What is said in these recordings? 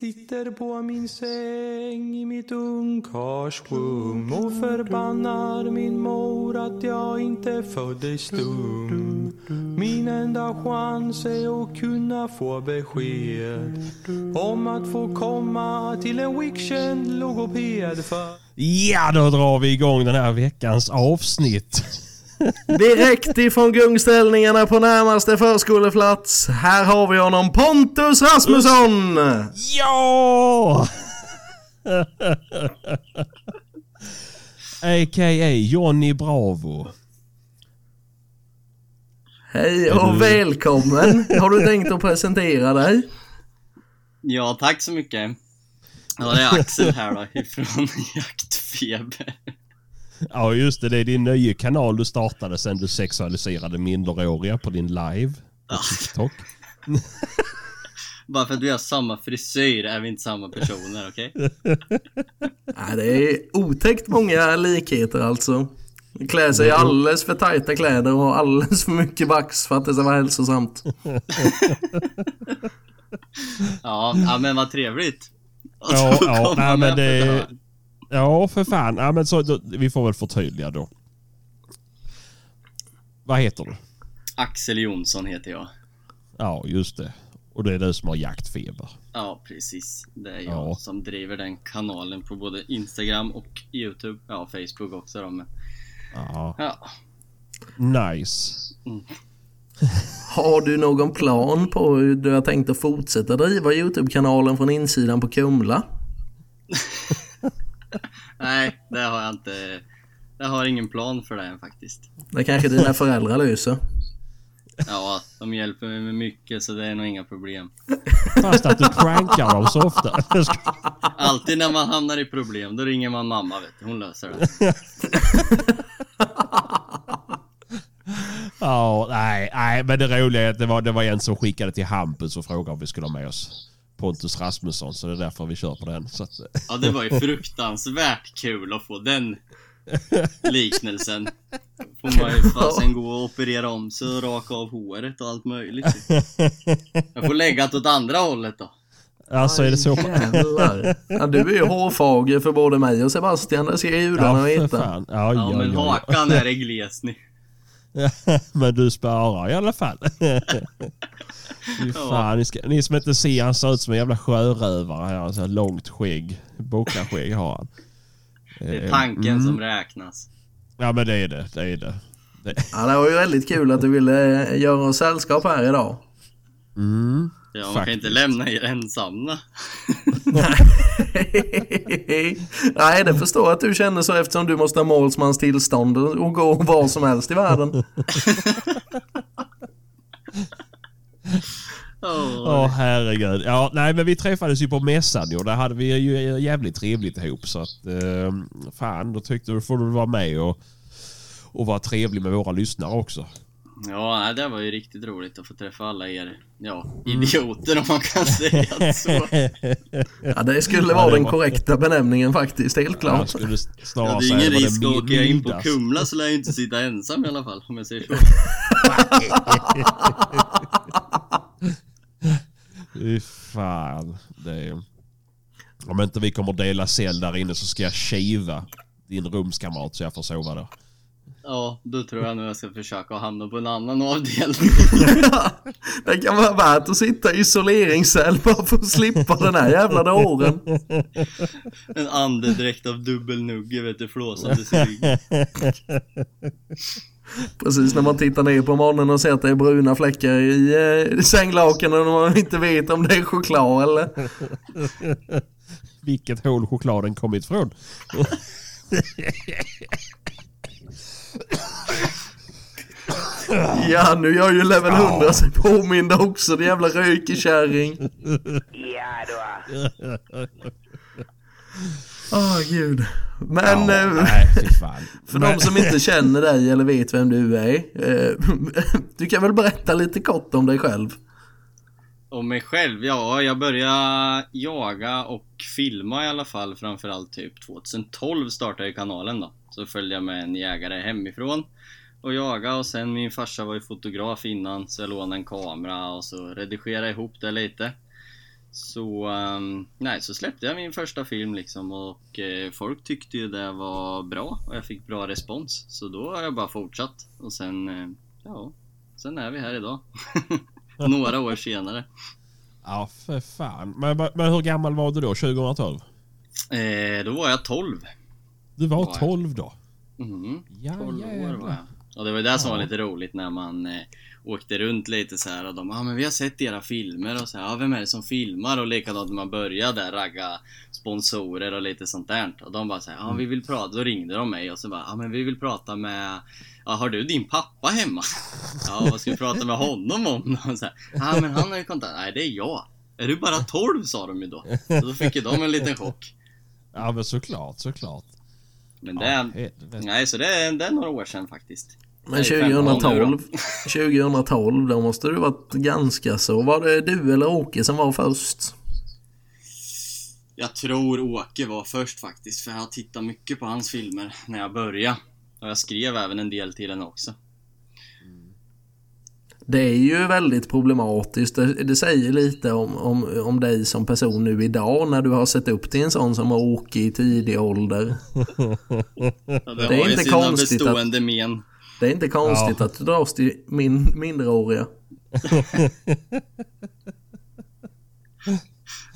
Sitter på min säng i mitt ungkarlsrum och förbannar min mor att jag inte föddes dum. Min enda chans är att kunna få besked om att få komma till en wickkänd logoped för Ja, då drar vi igång den här veckans avsnitt. Direkt ifrån gungställningarna på närmaste förskoleplats. Här har vi honom Pontus Rasmusson! Ja! A.k.a. Johnny Bravo. Hej och välkommen! Har du tänkt att presentera dig? Ja, tack så mycket. Ja, det är Axel här då, ifrån Jaktfeber. Ja, just det. Det är din nya kanal du startade sen du sexualiserade minderåriga på din live på TikTok. Bara för att vi har samma frisyr är vi inte samma personer, okej? Nej, det är otäckt många likheter alltså. Klär sig i alldeles för tajta kläder och har alldeles för mycket vax för att det ska vara hälsosamt. Ja, ja, men vad trevligt. Och Ja, ja, nej, men det-. Ja, för fan. Ja, men så, då, vi får väl förtydliga då. Vad heter du? Axel Jonsson heter jag. Ja, just det. Och det är du som har jaktfeber. Ja, precis. Det är jag Ja. som driver den kanalen på både Instagram och Youtube. Ja, Facebook också då, men Ja, ja. nice. Har du någon plan på hur du har tänkt att fortsätta driva Youtube-kanalen från insidan på Kumla? Nej, det har jag inte. Jag har ingen plan för det än faktiskt. Det kanske dina föräldrar löser. Ja, de hjälper mig med mycket så det är nog inga problem. Fast att du prankar dem så ofta. Alltid när man hamnar i problem, då ringer man mamma vet du. Hon löser det. Ja, nej, nej, men det roliga är att det var, det var en som skickade till Hampus och frågade om vi skulle ha med oss Pontus Rasmusson. Så det är därför vi kör på den. Så att, Ja, det var ju fruktansvärt kul att få den liknelsen. Får man ju fasen gå och operera om sig och raka av håret och allt möjligt. Jag får lägga det åt andra hållet då. alltså är det så? Ja, du är ju hårfager för både mig och Sebastian, det ska gudarna Ja, veta. Ja, Ja, ja, men ja, hakan är det gles ni. ja. Men du sparar i alla fall. Fan, ni, ska, ni som inte ser, han ser ut som en jävla sjörövare. här. Han har långt skägg. Bockaskägg har han. Det är Eh, tanken mm. som räknas. Ja men det är det. Det är det. det. Ja, det var ju väldigt kul att du ville eh, göra oss sällskap här idag. Mm. Ja, man kan Faktiskt. inte lämna er ensamma. Nej, det förstår jag att du känner så eftersom du måste ha målsmans tillstånd och gå var som helst i världen. Åh, Åh herregud. Ja, nej men vi träffades ju på mässan och där hade vi ju jävligt trevligt ihop. Så att eh, fan, då tyckte du får du vara med och, och vara trevlig med våra lyssnare också. Ja, det var ju riktigt roligt att få träffa alla er, ja, idioter om man kan säga så. Ja, det skulle Ja, vara den korrekta benämningen faktiskt, helt klart. Ja, snarare det är säga ingen risk att åka in på. Kumla så lär jag inte sitta ensam i alla fall, om jag säger så. Fy fan. Det är... Om inte vi kommer dela cell där inne så ska jag kiva din rumskamrat så jag får sova där. Ja, då tror jag nog jag ska försöka hamna på en annan avdelning. Det kan vara värt att sitta i isoleringscell bara för att slippa den här jävla dåren. En andedräkt av dubbelnugge, vet du, flåsande rygg. Precis när man tittar ner på morgonen och ser att det är bruna fläckar i eh, sänglakanen och man inte vet om det är choklad eller... Vilket hål chokladen kommit ifrån. Ja, nu gör ju level 100 sig påmind också, din jävla rökekärring. Ja då. Åh gud. Men Ja, eh, nej, för Men- de som inte känner dig eller vet vem du är. Eh, du kan väl berätta lite kort om dig själv? Om mig själv, ja, jag började jaga och filma i alla fall framförallt typ 2012 startade jag kanalen då. Så följde jag med en jägare hemifrån och jaga och sen min farsa var ju fotograf innan så jag lånade en kamera och så redigerade jag ihop det lite. Så, um, nej, så släppte jag min första film liksom och eh, folk tyckte ju det var bra och jag fick bra respons. Så då har jag bara fortsatt och sen, eh, ja, sen är vi här idag. Några år senare. Ja, för fan. Men, men hur gammal var du då, 2012? Eh, då var jag 12. Du var Var jag. 12 då? Mhm. Ja, 12 år var jag. Och det var det som var lite roligt när man eh, åkte runt lite så här och de ja ah, men vi har sett era filmer och så här, ja vem är det som filmar? Och likadant när man började ragga sponsorer och lite sånt där. Och de bara så här, ja vi vill prata, då ringde de mig och så bara, ja men vi vill prata med Ja, har du din pappa hemma? Ja, vad ska vi prata med honom om? Och ja men han har ju kontakt, nej det är jag. Är du bara 12 sa de ju då. Så då fick ju de en liten chock. Ja, men såklart, såklart. Men Ja, det, helvete. nej så det det är några år sedan faktiskt. Men Jag är 15 nu 2012, 2012 då måste du varit ganska så. Var det du eller Åke som var först? Jag tror Åke var först faktiskt, för jag har tittat mycket på hans filmer när jag började. Och jag skrev även en del till den också. Det är ju väldigt problematiskt. Det, det säger lite om, om, om dig som person nu idag när du har sett upp till en sån som Åke i tidig ålder. Ja, det, Det är har ju inte sina konstigt bestående men. Det är inte konstigt Ja. att du dras till min, mindreåriga.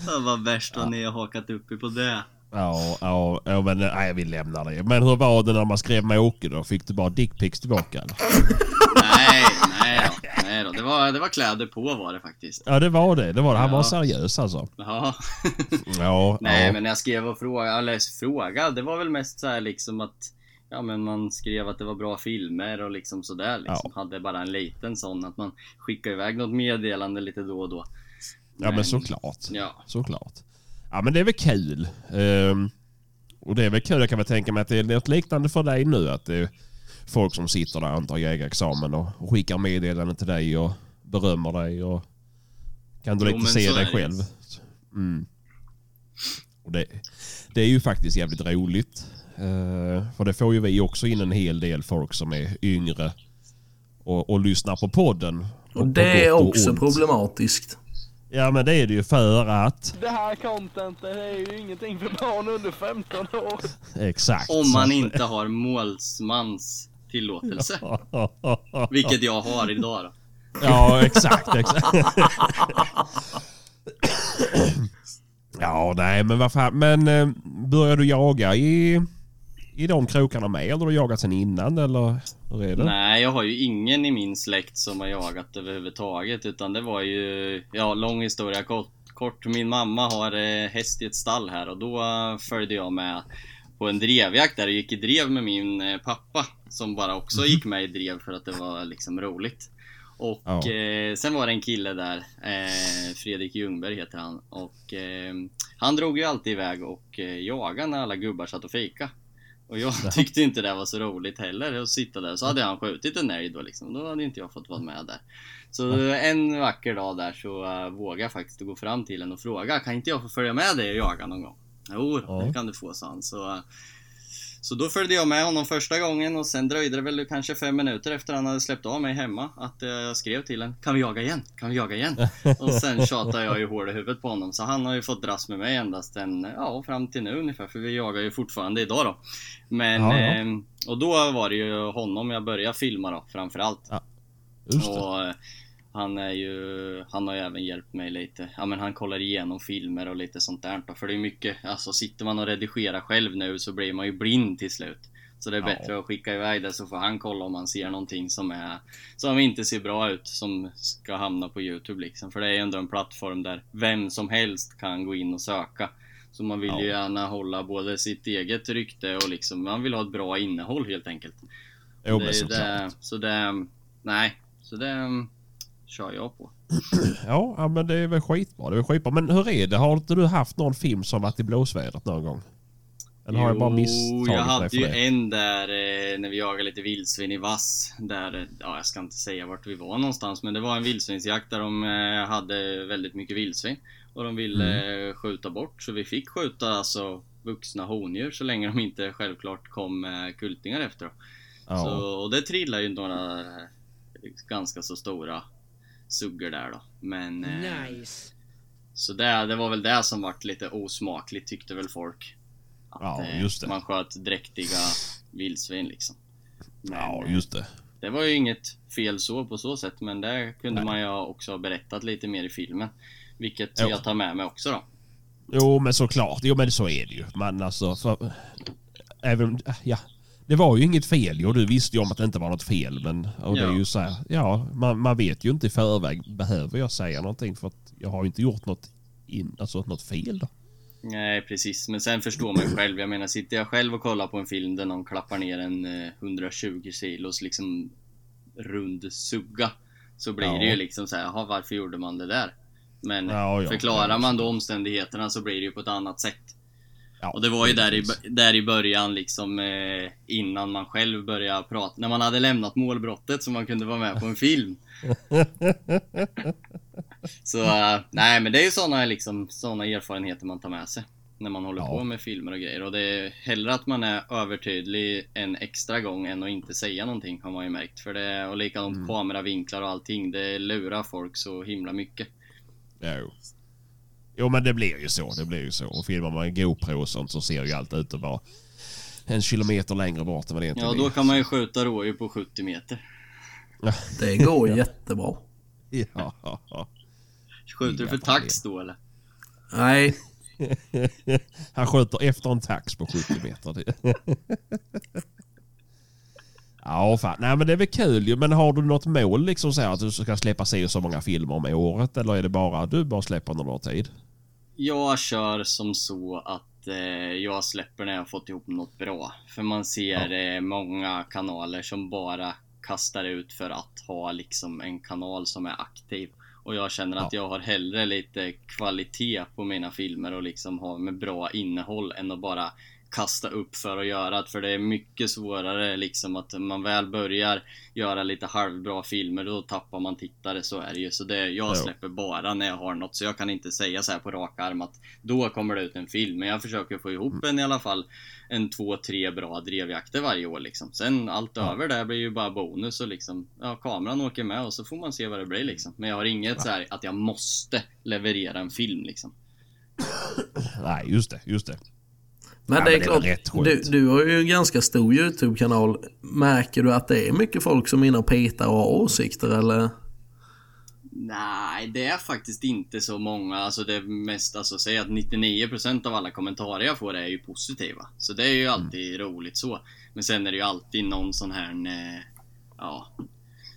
Det var värst vad ni har hakat upp er på det. Ja, ja, ja men nej, vi lämnar det. Men hur var det när man skrev med Åke då? Fick du bara dickpics tillbaka? Eller? Nej, nej då. Nej då. Det var, det var kläder på var det faktiskt. Ja, det var det. Det var det. Han Ja. var seriös alltså. Ja. Ja, Nej ja. men när jag skrev och frågade, eller fråga, det var väl mest så här liksom att Ja men man skrev att det var bra filmer och liksom sådär liksom. Hade bara en liten sån att man skickade iväg något meddelande lite då och då. Ja, men såklart. Ja. Såklart. Ja, men det är väl kul. Ehm, och det är väl kul, jag kan väl tänka mig att det är något liknande för dig nu. Att det är folk som sitter där och tar jägarexamen och, och skickar meddelanden till dig och berömmer dig. Och kan du Jo, lite men se dig själv. Mm. Och det, det är ju faktiskt jävligt roligt. Eh, för det får ju vi också in en hel del folk som är yngre och, och lyssnar på podden. Och det är också ont. problematiskt. Ja men det är det ju för att... Det här contentet är ju ingenting för barn under 15 år. Exakt. Om man inte har målsmans tillåtelse. Vilket jag har idag då. Ja, exakt. exakt. ja, nej, men vad fan. Men eh, börjar du jaga i, i de krokarna med? Eller har du jagat sen innan? Eller hur är det? Nej, jag har ju ingen i min släkt som har jagat överhuvudtaget. Utan det var ju, ja lång historia kort. kort. Min mamma har eh, häst i ett stall här och då följde jag med på en drevjakt där och gick i drev med min eh, pappa. Som bara också gick med i drev för att det var liksom roligt. Och Ja. eh, sen var det en kille där, eh, Fredrik Ljungberg heter han. Och eh, han drog ju alltid iväg och eh, jagade när alla gubbar satt och fika. Och jag tyckte inte det var så roligt heller att sitta där. Så hade han skjutit en älg då liksom. Då hade inte jag fått vara med där. Så en vacker dag där så uh, vågade jag faktiskt gå fram till henne och fråga. Kan inte jag få följa med dig och jaga någon gång? Jo, Ja. det kan du få, sa han. Så, eh, så då följde jag med honom första gången och sen dröjde det väl kanske fem minuter efter han hade släppt av mig hemma att jag skrev till honom Kan vi jaga igen? Kan vi jaga igen? och sen tjatade jag ju hål i huvudet på honom så han har ju fått dras med mig endast en, ja fram till nu ungefär för vi jagar ju fortfarande idag då. Men, Ja, ja. Eh, och då var det ju honom jag började filma då framförallt. Det. Och han är ju, han har ju även hjälpt mig lite. Ja men han kollar igenom filmer och lite sånt där. För det är mycket, alltså sitter man och redigerar själv nu så blir man ju blind till slut. Så det är Ja. bättre att skicka iväg det så får han kolla om han ser någonting som är Som inte ser bra ut som ska hamna på Youtube liksom. För det är ju ändå en plattform där vem som helst kan gå in och söka. Så man vill ju Ja. gärna hålla både sitt eget rykte och liksom man vill ha ett bra innehåll helt enkelt. Jo, det men såklart. det, så det, nej, så det kör jag på. Ja, men det är väl skitbra. Det är väl skitbra. Men hur är det? Har inte du haft någon film som varit i blåsvädret någon gång? Eller har jag bara misstagit jag hade ju det? en där eh, när vi jagade lite vildsvin i vass. Där, eh, ja jag ska inte säga vart vi var någonstans men det var en vildsvinsjakt där de eh, hade väldigt mycket vildsvin. Och de ville Mm. eh, skjuta bort så vi fick skjuta alltså vuxna hondjur så länge de inte självklart kom kultingar efter. Ja. Så, och det trillade ju några ganska så stora suggor där då. Men... eh, Så det, det var väl det som vart lite osmakligt tyckte väl folk. Att Ja, eh, just det. man sköt dräktiga vildsvin liksom. Men, Ja, eh, just det. det var ju inget fel så på så sätt men det kunde Nej. man ju också ha berättat lite mer i filmen. Vilket Jo. jag tar med mig också då. Jo, men såklart. Jo, men så är det ju. Man alltså, för, även, ja. Det var ju inget fel och du visste ju om att det inte var något fel. Men och det är Ja. ju så här, ja, man, man vet ju inte i förväg. Behöver jag säga någonting? För att jag har ju inte gjort något, in, alltså, något fel då. Nej precis, men sen förstår man ju själv. Jag menar sitter jag själv och kollar på en film där någon klappar ner en eh, 120 kilos liksom rund sugga. Så blir Ja. det ju liksom så här, jaha varför gjorde man det där? Men Ja, ja, förklarar ja. man då omständigheterna så blir det ju på ett annat sätt. Ja, Och det var ju där i, där i början liksom eh, innan man själv började prata, när man hade lämnat målbrottet så man kunde vara med på en film. så eh, nej men det är ju sådana liksom, såna erfarenheter man tar med sig. När man håller Ja. på med filmer och grejer. Och det är hellre att man är övertydlig en extra gång än att inte säga någonting har man ju märkt. För det, och likadant Mm. kameravinklar och allting. Det lurar folk så himla mycket. Jo. Jo, men det blir ju så. Det blir ju så. Och filmar man en GoPro och sånt så ser ju allt ut att vara en kilometer längre bort än vad det egentligen Ja, då är. kan man ju skjuta rådjur på 70 meter. Det går jättebra. Ja. Skjuter du för tax då eller? Nej, Han skjuter efter en tax på 70 meter. Ja, fan. Nej, men det är väl kul ju. Men har du något mål liksom så här att du ska släppa se så många filmer om året? Eller är det bara du bara släpper när du har tid? Jag kör som så att eh, jag släpper när jag fått ihop något bra. För man ser eh, många kanaler som bara kastar ut för att ha liksom en kanal som är aktiv. Och jag känner att jag har hellre lite kvalitet på mina filmer och liksom ha med bra innehåll än att bara kasta upp för att göra det. För det är mycket svårare liksom att man väl börjar göra lite halvbra filmer då tappar man tittare, så är det ju. Så det, jag Ja. släpper bara när jag har något. Så jag kan inte säga så här på rak arm att då kommer det ut en film. Men jag försöker få ihop en i alla fall en två, tre bra drevjakter varje år liksom. Sen allt över det blir ju bara bonus och liksom, ja kameran åker med och så får man se vad det blir liksom. Men jag har inget så här att jag måste leverera en film liksom. Nej, just det. Just det. Men Ja, det är men det är klart. Du, du har ju en ganska stor YouTube-kanal. Märker du att det är mycket folk som är inne och petar och har åsikter eller? Nej, det är faktiskt inte så många. Alltså det är mest, alltså säg att 99% av alla kommentarer jag får är ju positiva. Så det är ju alltid roligt så. Men sen är det ju alltid någon sån här, eh, ja,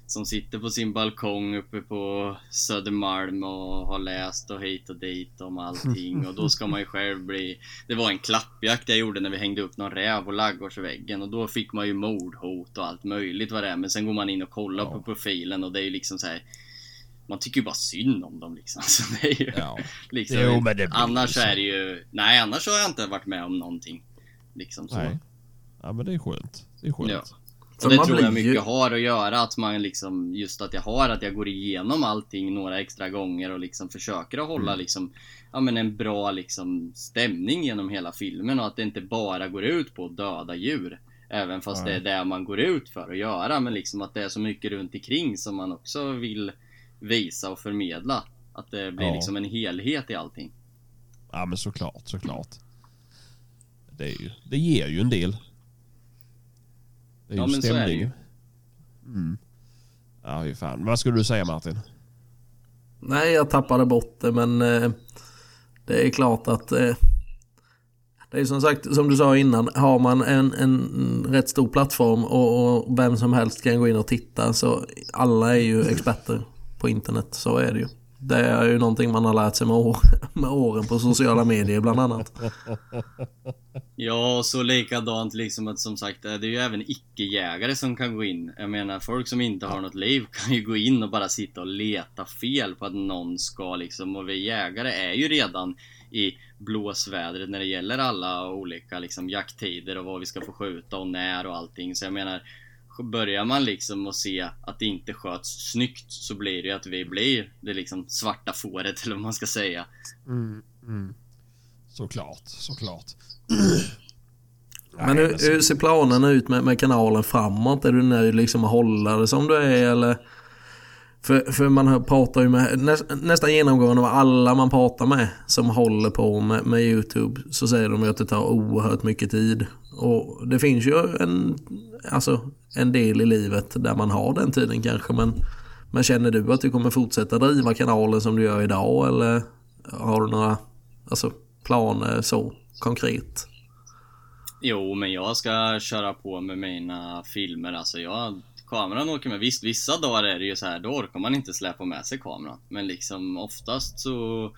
som sitter på sin balkong uppe på Södermalm och har läst och hit och dit om allting. Och då ska man ju själv bli... Det var en klappjakt jag gjorde när vi hängde upp någon räv på ladugårdsväggen och då fick man ju mordhot och allt möjligt vad det är. Men sen går man in och kollar Ja. på profilen och det är ju liksom så här. Man tycker ju bara synd om dem liksom. Så det är ju, Ja. liksom Jo, men det blir annars så. är det ju... Nej, annars har jag inte varit med om någonting. Liksom så. Nej. Ja, men det är skönt. Det är skönt. Ja. Och det tror jag mycket ju- har att göra att man liksom, just att jag har att jag går igenom allting några extra gånger och liksom försöker att hålla liksom, ja men en bra liksom stämning genom hela filmen och att det inte bara går ut på att döda djur. Även fast Nej. det är det man går ut för att göra, men liksom att det är så mycket runt omkring som man också vill visa och förmedla. Att det blir Ja. liksom en helhet i allting. Ja, men såklart, såklart. Det, är ju, det ger ju en del. Det är Ja, ju men så är det stämning. ju. Mm. Ja, hur fan. Vad skulle du säga Martin? Nej, jag tappade bort det men eh, det är klart att eh, det är som sagt som du sa innan. Har man en, en rätt stor plattform och, och vem som helst kan gå in och titta så alla är ju experter på internet. Så är det ju. Det är ju någonting man har lärt sig med, år, med åren på sociala medier bland annat. Ja, så likadant liksom att som sagt, det är ju även icke-jägare som kan gå in. Jag menar, folk som inte har något liv kan ju gå in och bara sitta och leta fel på att någon ska liksom, och vi jägare är ju redan i blåsvädret när det gäller alla olika liksom jakttider och vad vi ska få skjuta och när och allting. Så jag menar, börjar man liksom att se att det inte sköts snyggt så blir det ju att vi blir det liksom svarta fåret eller vad man ska säga. Såklart, såklart. Men hur, hur ser planen ut med, med kanalen framåt? Är du nöjd liksom att hålla det som du är eller? För, för man pratar ju med nä, nästan genomgående med alla man pratar med som håller på med, med YouTube så säger de ju att det tar oerhört mycket tid. Och det finns ju en, alltså, en del i livet där man har den tiden kanske men, men känner du att du kommer fortsätta driva kanalen som du gör idag eller har du några alltså, planer så konkret? Jo, men jag ska köra på med mina filmer. Alltså jag, kameran åker med. Visst, vissa dagar är det ju så här, då orkar man inte släpa med sig kameran. Men liksom oftast så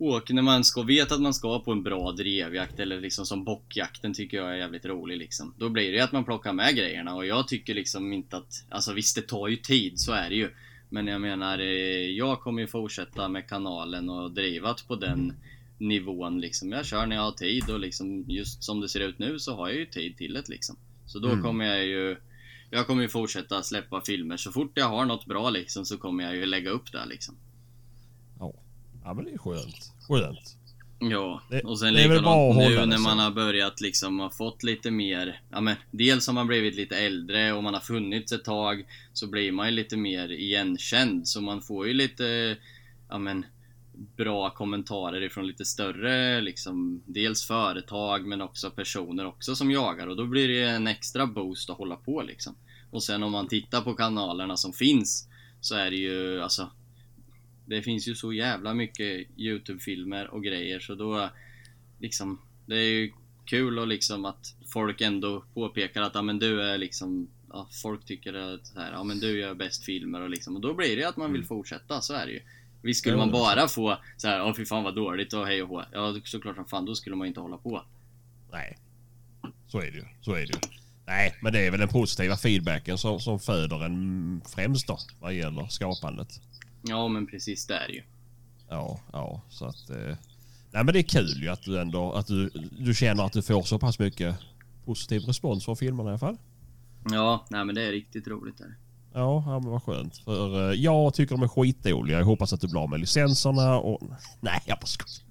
åker när man ska, vet att man ska på en bra drevjakt eller liksom som bockjakten tycker jag är jävligt rolig liksom. Då blir det ju att man plockar med grejerna och jag tycker liksom inte att, alltså visst det tar ju tid, så är det ju. Men jag menar, eh, jag kommer ju fortsätta med kanalen och driva på den nivån liksom. Jag kör när jag har tid och liksom just som det ser ut nu så har jag ju tid till det liksom. Så då Mm. kommer jag ju Jag kommer ju fortsätta släppa filmer. Så fort jag har något bra liksom så kommer jag ju lägga upp det liksom. Ja. men det är skönt. Skönt. Ja, Det- och sen likadant nu när så. man har börjat liksom ha fått lite mer, ja men dels har man blivit lite äldre och man har funnits ett tag så blir man ju lite mer igenkänd så man får ju lite, ja men bra kommentarer ifrån lite större liksom dels företag men också personer också som jagar och då blir det en extra boost att hålla på liksom. Och sen om man tittar på kanalerna som finns så är det ju alltså det finns ju så jävla mycket Youtube-filmer och grejer så då liksom Det är ju kul och liksom att folk ändå påpekar att ja men du är liksom ja, Folk tycker att så här, ja men du gör bäst filmer och liksom och då blir det ju att man vill fortsätta, så är det ju Visst skulle man bara få så här, ja fy fan vad dåligt och hej och hå Ja såklart som fan, då skulle man inte hålla på Nej. Så är det ju. Så är det ju. Nej, men det är väl den positiva feedbacken som, som föder en främst då vad gäller skapandet. Ja men precis, det är det ju Ja, ja, så att... Eh, nej, men det är kul ju att du ändå att du, du känner att du får så pass mycket positiv respons från filmerna i alla fall. Ja, nej men det är riktigt roligt där Ja, ja men vad skönt. För eh, jag tycker de är skitdåliga. Jag hoppas att du blir av med licenserna och... Nej, jag bara skojar.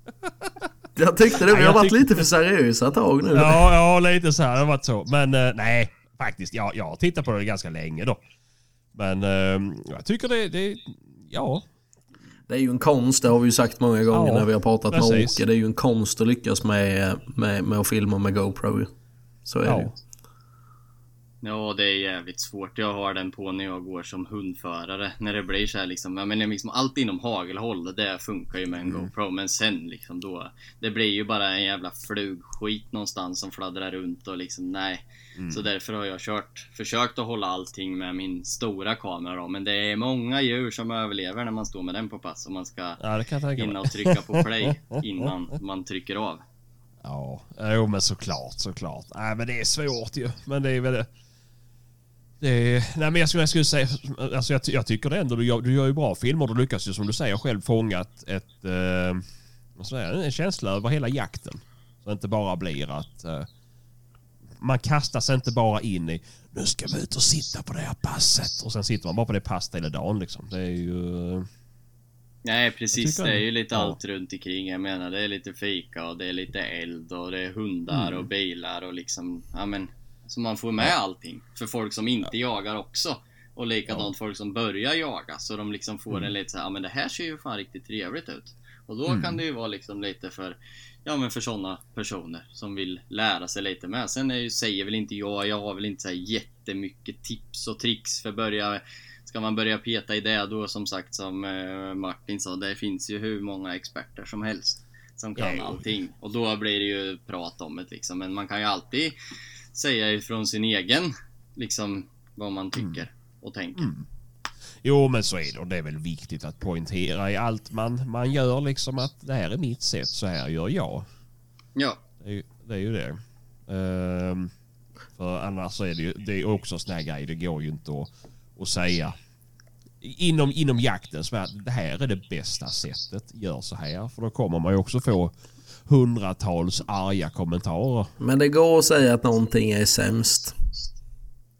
Jag tyckte det, vi har jag varit lite för seriösa ett tag nu. Ja, ja lite så här. Det har varit så. Men eh, nej, faktiskt. Jag, jag har tittat på det ganska länge då. Men eh, jag tycker det, det... Ja, Det är ju en konst, det har vi ju sagt många gånger Ja, när vi har pratat med precis. Åke. Det är ju en konst att lyckas med, med, med att filma med GoPro. Så är det ju. ja. Ja, det är jävligt svårt. Jag har den på när jag går som hundförare. När det blir så här liksom, ja, men liksom allt inom hagelhåll, det funkar ju med en GoPro. Men sen liksom då, det blir ju bara en jävla flugskit någonstans som fladdrar runt och liksom nej. Så därför har jag kört, försökt att hålla allting med min stora kamera då. Men det är många djur som överlever när man står med den på pass och man ska ja, hinna och trycka på play innan man trycker av. Ja, jo men såklart, såklart. Nej men det är svårt ju. Men det är väl det. det är, nej men jag skulle, jag skulle säga, alltså jag, jag tycker det ändå, du gör, du gör ju bra filmer. Du lyckas ju som du säger själv fånga ett, eh, vad säger jag, en känsla över hela jakten. Så det inte bara blir att eh, man kastar sig inte bara in i nu ska vi ut och sitta på det här passet och sen sitter man bara på det passet hela dagen liksom. Det är ju... Nej precis, det är ju lite Ja. allt runt omkring. Jag menar det är lite fika och det är lite eld och det är hundar Mm. och bilar och liksom, ja men. Så man får med allting. För folk som inte jagar också. Och likadant folk som börjar jaga. Så de liksom får Mm. en lite så här, ja men det här ser ju fan riktigt trevligt ut. Och då Mm. kan det ju vara liksom lite för, ja men för sådana personer som vill lära sig lite med. Sen är ju, säger väl inte jag, jag har väl inte så jättemycket tips och tricks för börja Ska man börja peta i det då som sagt som eh, Martin sa, det finns ju hur många experter som helst som kan Ja, allting. Och då blir det ju prat om det liksom. Men man kan ju alltid säga ifrån sin egen, liksom vad man tycker och tänker. Jo men så är det och det är väl viktigt att poängtera i allt man, man gör liksom att det här är mitt sätt, så här gör jag. Ja, Det är, ju- det är ju det. Ehm, för annars så är det ju det är också en sån här grej. Det går ju inte att, att säga inom, inom jakten så att det här är det bästa sättet. Gör så här. För då kommer man ju också få hundratals arga kommentarer. Men det går att säga att någonting är sämst.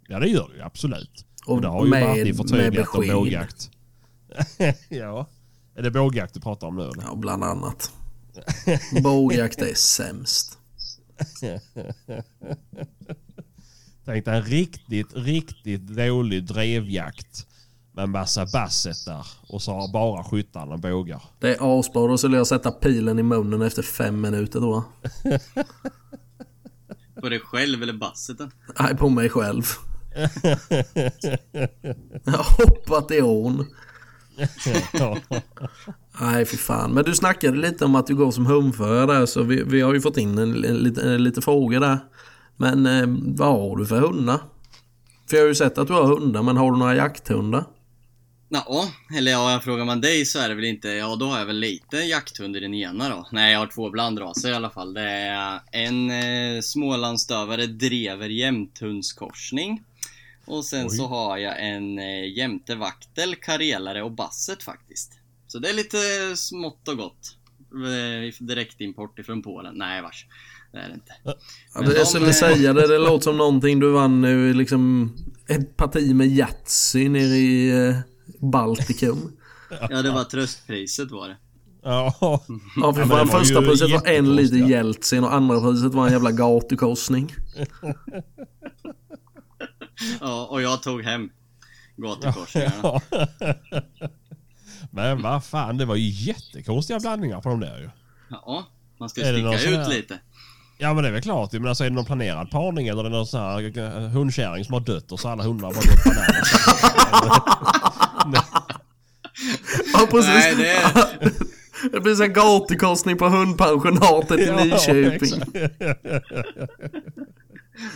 Ja det gör det ju absolut. Och det har ju med- Martin med förtydligat om bågjakt. ja. Är det bågjakt du pratar om nu eller? Ja, bland annat. Bågjakt är sämst. Tänk dig en riktigt, riktigt dålig drevjakt med en massa basset där. Och så har bara skyttarna bågar. Det är asbra. Då skulle jag sätta pilen i munnen efter fem minuter då. På dig själv eller basseten? Nej, på mig själv. Jag har hoppat i ån. Nej, fy fan. Men du snackade lite om att du går som hundförare där, så vi, vi har ju fått in en, en, lite, en, lite frågor där. Men eh, vad har du för hundar? För jag har ju sett att du har hundar, men har du några jakthundar? Ja, eller ja, frågar man dig så är det väl inte, ja då har jag väl lite jakthund i den ena då. Nej, jag har två blandraser i alla fall. Det är en eh, smålandsstövare drever jämthundskorsning. Och sen Oj. så har jag en eh, jämtevaktel, karelare och basset faktiskt. Så det är lite smått och gott. Eh, Direktimport ifrån Polen. Nej vars. Det är det inte. Ja, Men det, de jag skulle är- säga det, det låter som någonting du vann nu liksom ett parti med Yatzy nere i eh, Baltikum. Ja, det var tröstpriset var det. Ja. Ja, för fan, var första priset var en jättekonstiga. Jeltsin och andra priset var en jävla gatukorsning. Ja, och jag tog hem gatukorsningarna. Ja. Men vad fan, det var ju jättekonstiga blandningar på de där ju. Ja, man ska någon sticka ut här- lite. Ja men det är väl klart ju. Men alltså är det någon planerad parning eller är det någon sån här eh, hundkärring som har dött och så alla hundar bara gått bananas? Ja, precis. Nej, det är... Det blir en gatukorsning på hundpensionatet i Ja, Nyköping.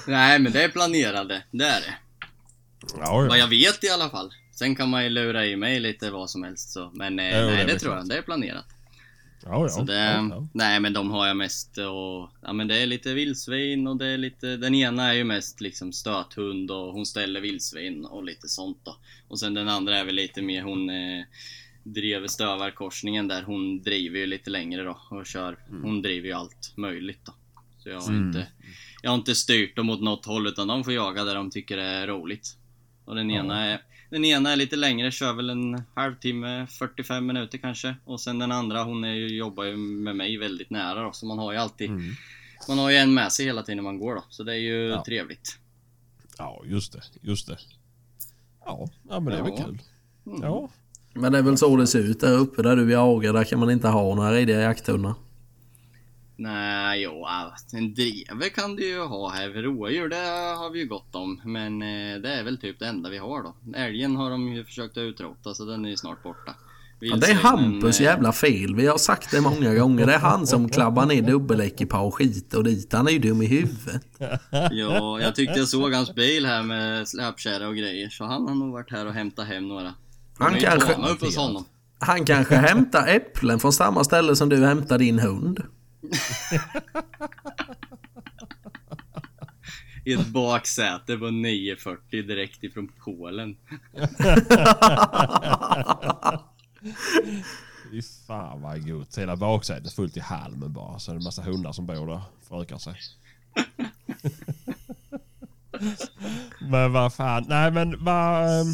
Nej, men det är planerade. Det är det. Ja, Vad ja. jag vet i alla fall. Sen kan man ju lura i mig lite vad som helst så. Men eh, Ja, det nej, det väl tror jag. Det är planerat. ja, ja. Det. Nej, men de har jag mest och... Ja, men det är lite vildsvin och det är lite... Den ena är ju mest liksom stöthund och hon ställer vildsvin och lite sånt då. Och sen den andra är väl lite mer hon... Eh, driver stövarkorsningen där. Hon driver ju lite längre då och kör. Hon driver ju allt möjligt då. Så jag har Mm. inte... Jag har inte styrt dem åt något håll utan de får jaga där de tycker det är roligt. Och den ena är... Den ena är lite längre, kör väl en halvtimme, 45 minuter kanske. Och sen den andra, hon är ju, jobbar ju med mig väldigt nära då. Så man har ju alltid... Mm. Man har ju en med sig hela tiden när man går då. Så det är ju Ja. trevligt. ja, just det. Just det. Ja, ja men det är väl Ja. kul. Mm. Ja. Men det är väl så det ser ut där uppe där du jagar. Där kan man inte ha några rediga jakthundar. Nej, jo, en drever kan du ju ha här. Rådjur, det har vi ju gott om. Men eh, det är väl typ det enda vi har då. Älgen har de ju försökt att utrota, så den är ju snart borta. Ja, det är Hampus eh, jävla fel. Vi har sagt det många gånger. Det är han som klabbar ner dubbelekipage hit och dit. Han är ju dum i huvudet. Ja, jag tyckte jag såg hans bil här med släpkärra och grejer. Så han har nog varit här och hämtat hem några. Han ju kanske-. Han kanske hämtar äpplen från samma ställe som du hämtar din hund. I ett baksäte på 940 direkt ifrån Polen. Fy fan vad gott. Hela baksätet fullt i halmen bara. Så är det en massa hundar som bor där och förökar sig. men vad fan. Nej men vad... ehm,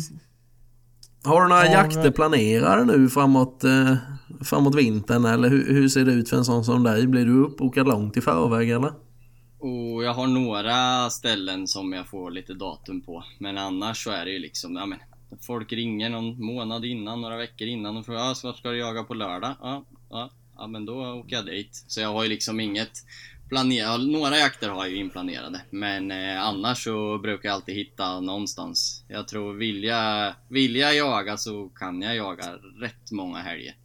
Har du några Har- jakter planerade nu framåt, eh, framåt vintern eller hur, hur ser det ut för en sån som dig? Blir du uppbokad långt i förväg eller? Och jag har några ställen som jag får lite datum på. Men annars så är det ju liksom, ja men Folk ringer någon månad innan, några veckor innan och frågar ja, så ska du jaga på lördag? Ja, ja, ja men då åker jag dit. Så jag har ju liksom inget planerat. Några jakter har jag ju inplanerade. Men eh, annars så brukar jag alltid hitta någonstans. Jag tror vill jag, vill jag jaga så kan jag jaga rätt många helger.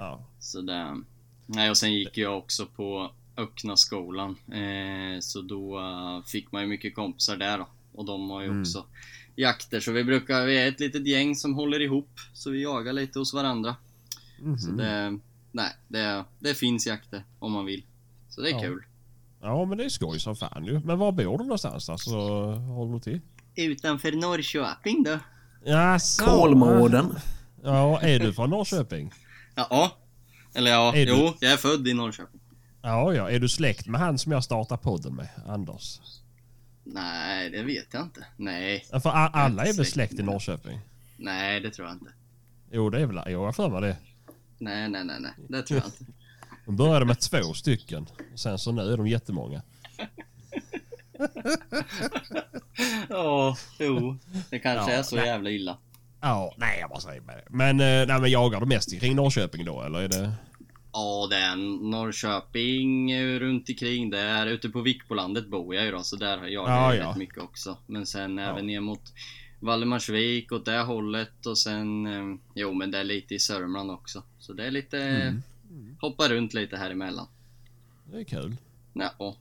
Ja. Så det, nej, och sen gick jag också på öppna skolan. Eh, så då eh, fick man ju mycket kompisar där då. Och de har ju Mm. också jakter. Så vi brukar, vi är ett litet gäng som håller ihop. Så vi jagar lite hos varandra. Mhm. Så det, nej, det, det finns jakter om man vill. Så det är Ja. kul. ja men det är skoj som fan ju. Men var bor du någonstans då? Så håller du till? Utanför Norrköping då? Jaså? Kolmården. Ja, är du från Norrköping? Ja. Eller ja, Är du- jo, jag är född i Norrköping. Ja, ja. Är du släkt med han som jag startade podden med? Anders? Nej, det vet jag inte. Nej, Ja, För alla är väl Släkt i Norrköping? nej det tror jag inte. Jo, det är väl... Jo, jag för mig det. Nej, nej, nej, nej. Det tror jag inte. De började med två stycken. Sen så nu är de jättemånga. Ja, jo. Det kanske Ja, är så nej. jävla illa. Ja, nej jag bara säger med det. Men, eh, nej, men jagar du mest kring Norrköping då eller är det? Ja, det är Norrköping eh, runt omkring där. Ute på Vikbolandet bor jag ju då, så där jagar jag Ja, rätt ja. mycket också. Men sen även ner mot Valdemarsvik åt det hållet och sen... eh, Jo, men det är lite i Sörmland också. Så det är lite... Mm. Hoppa runt lite här emellan. Det är kul. Ja,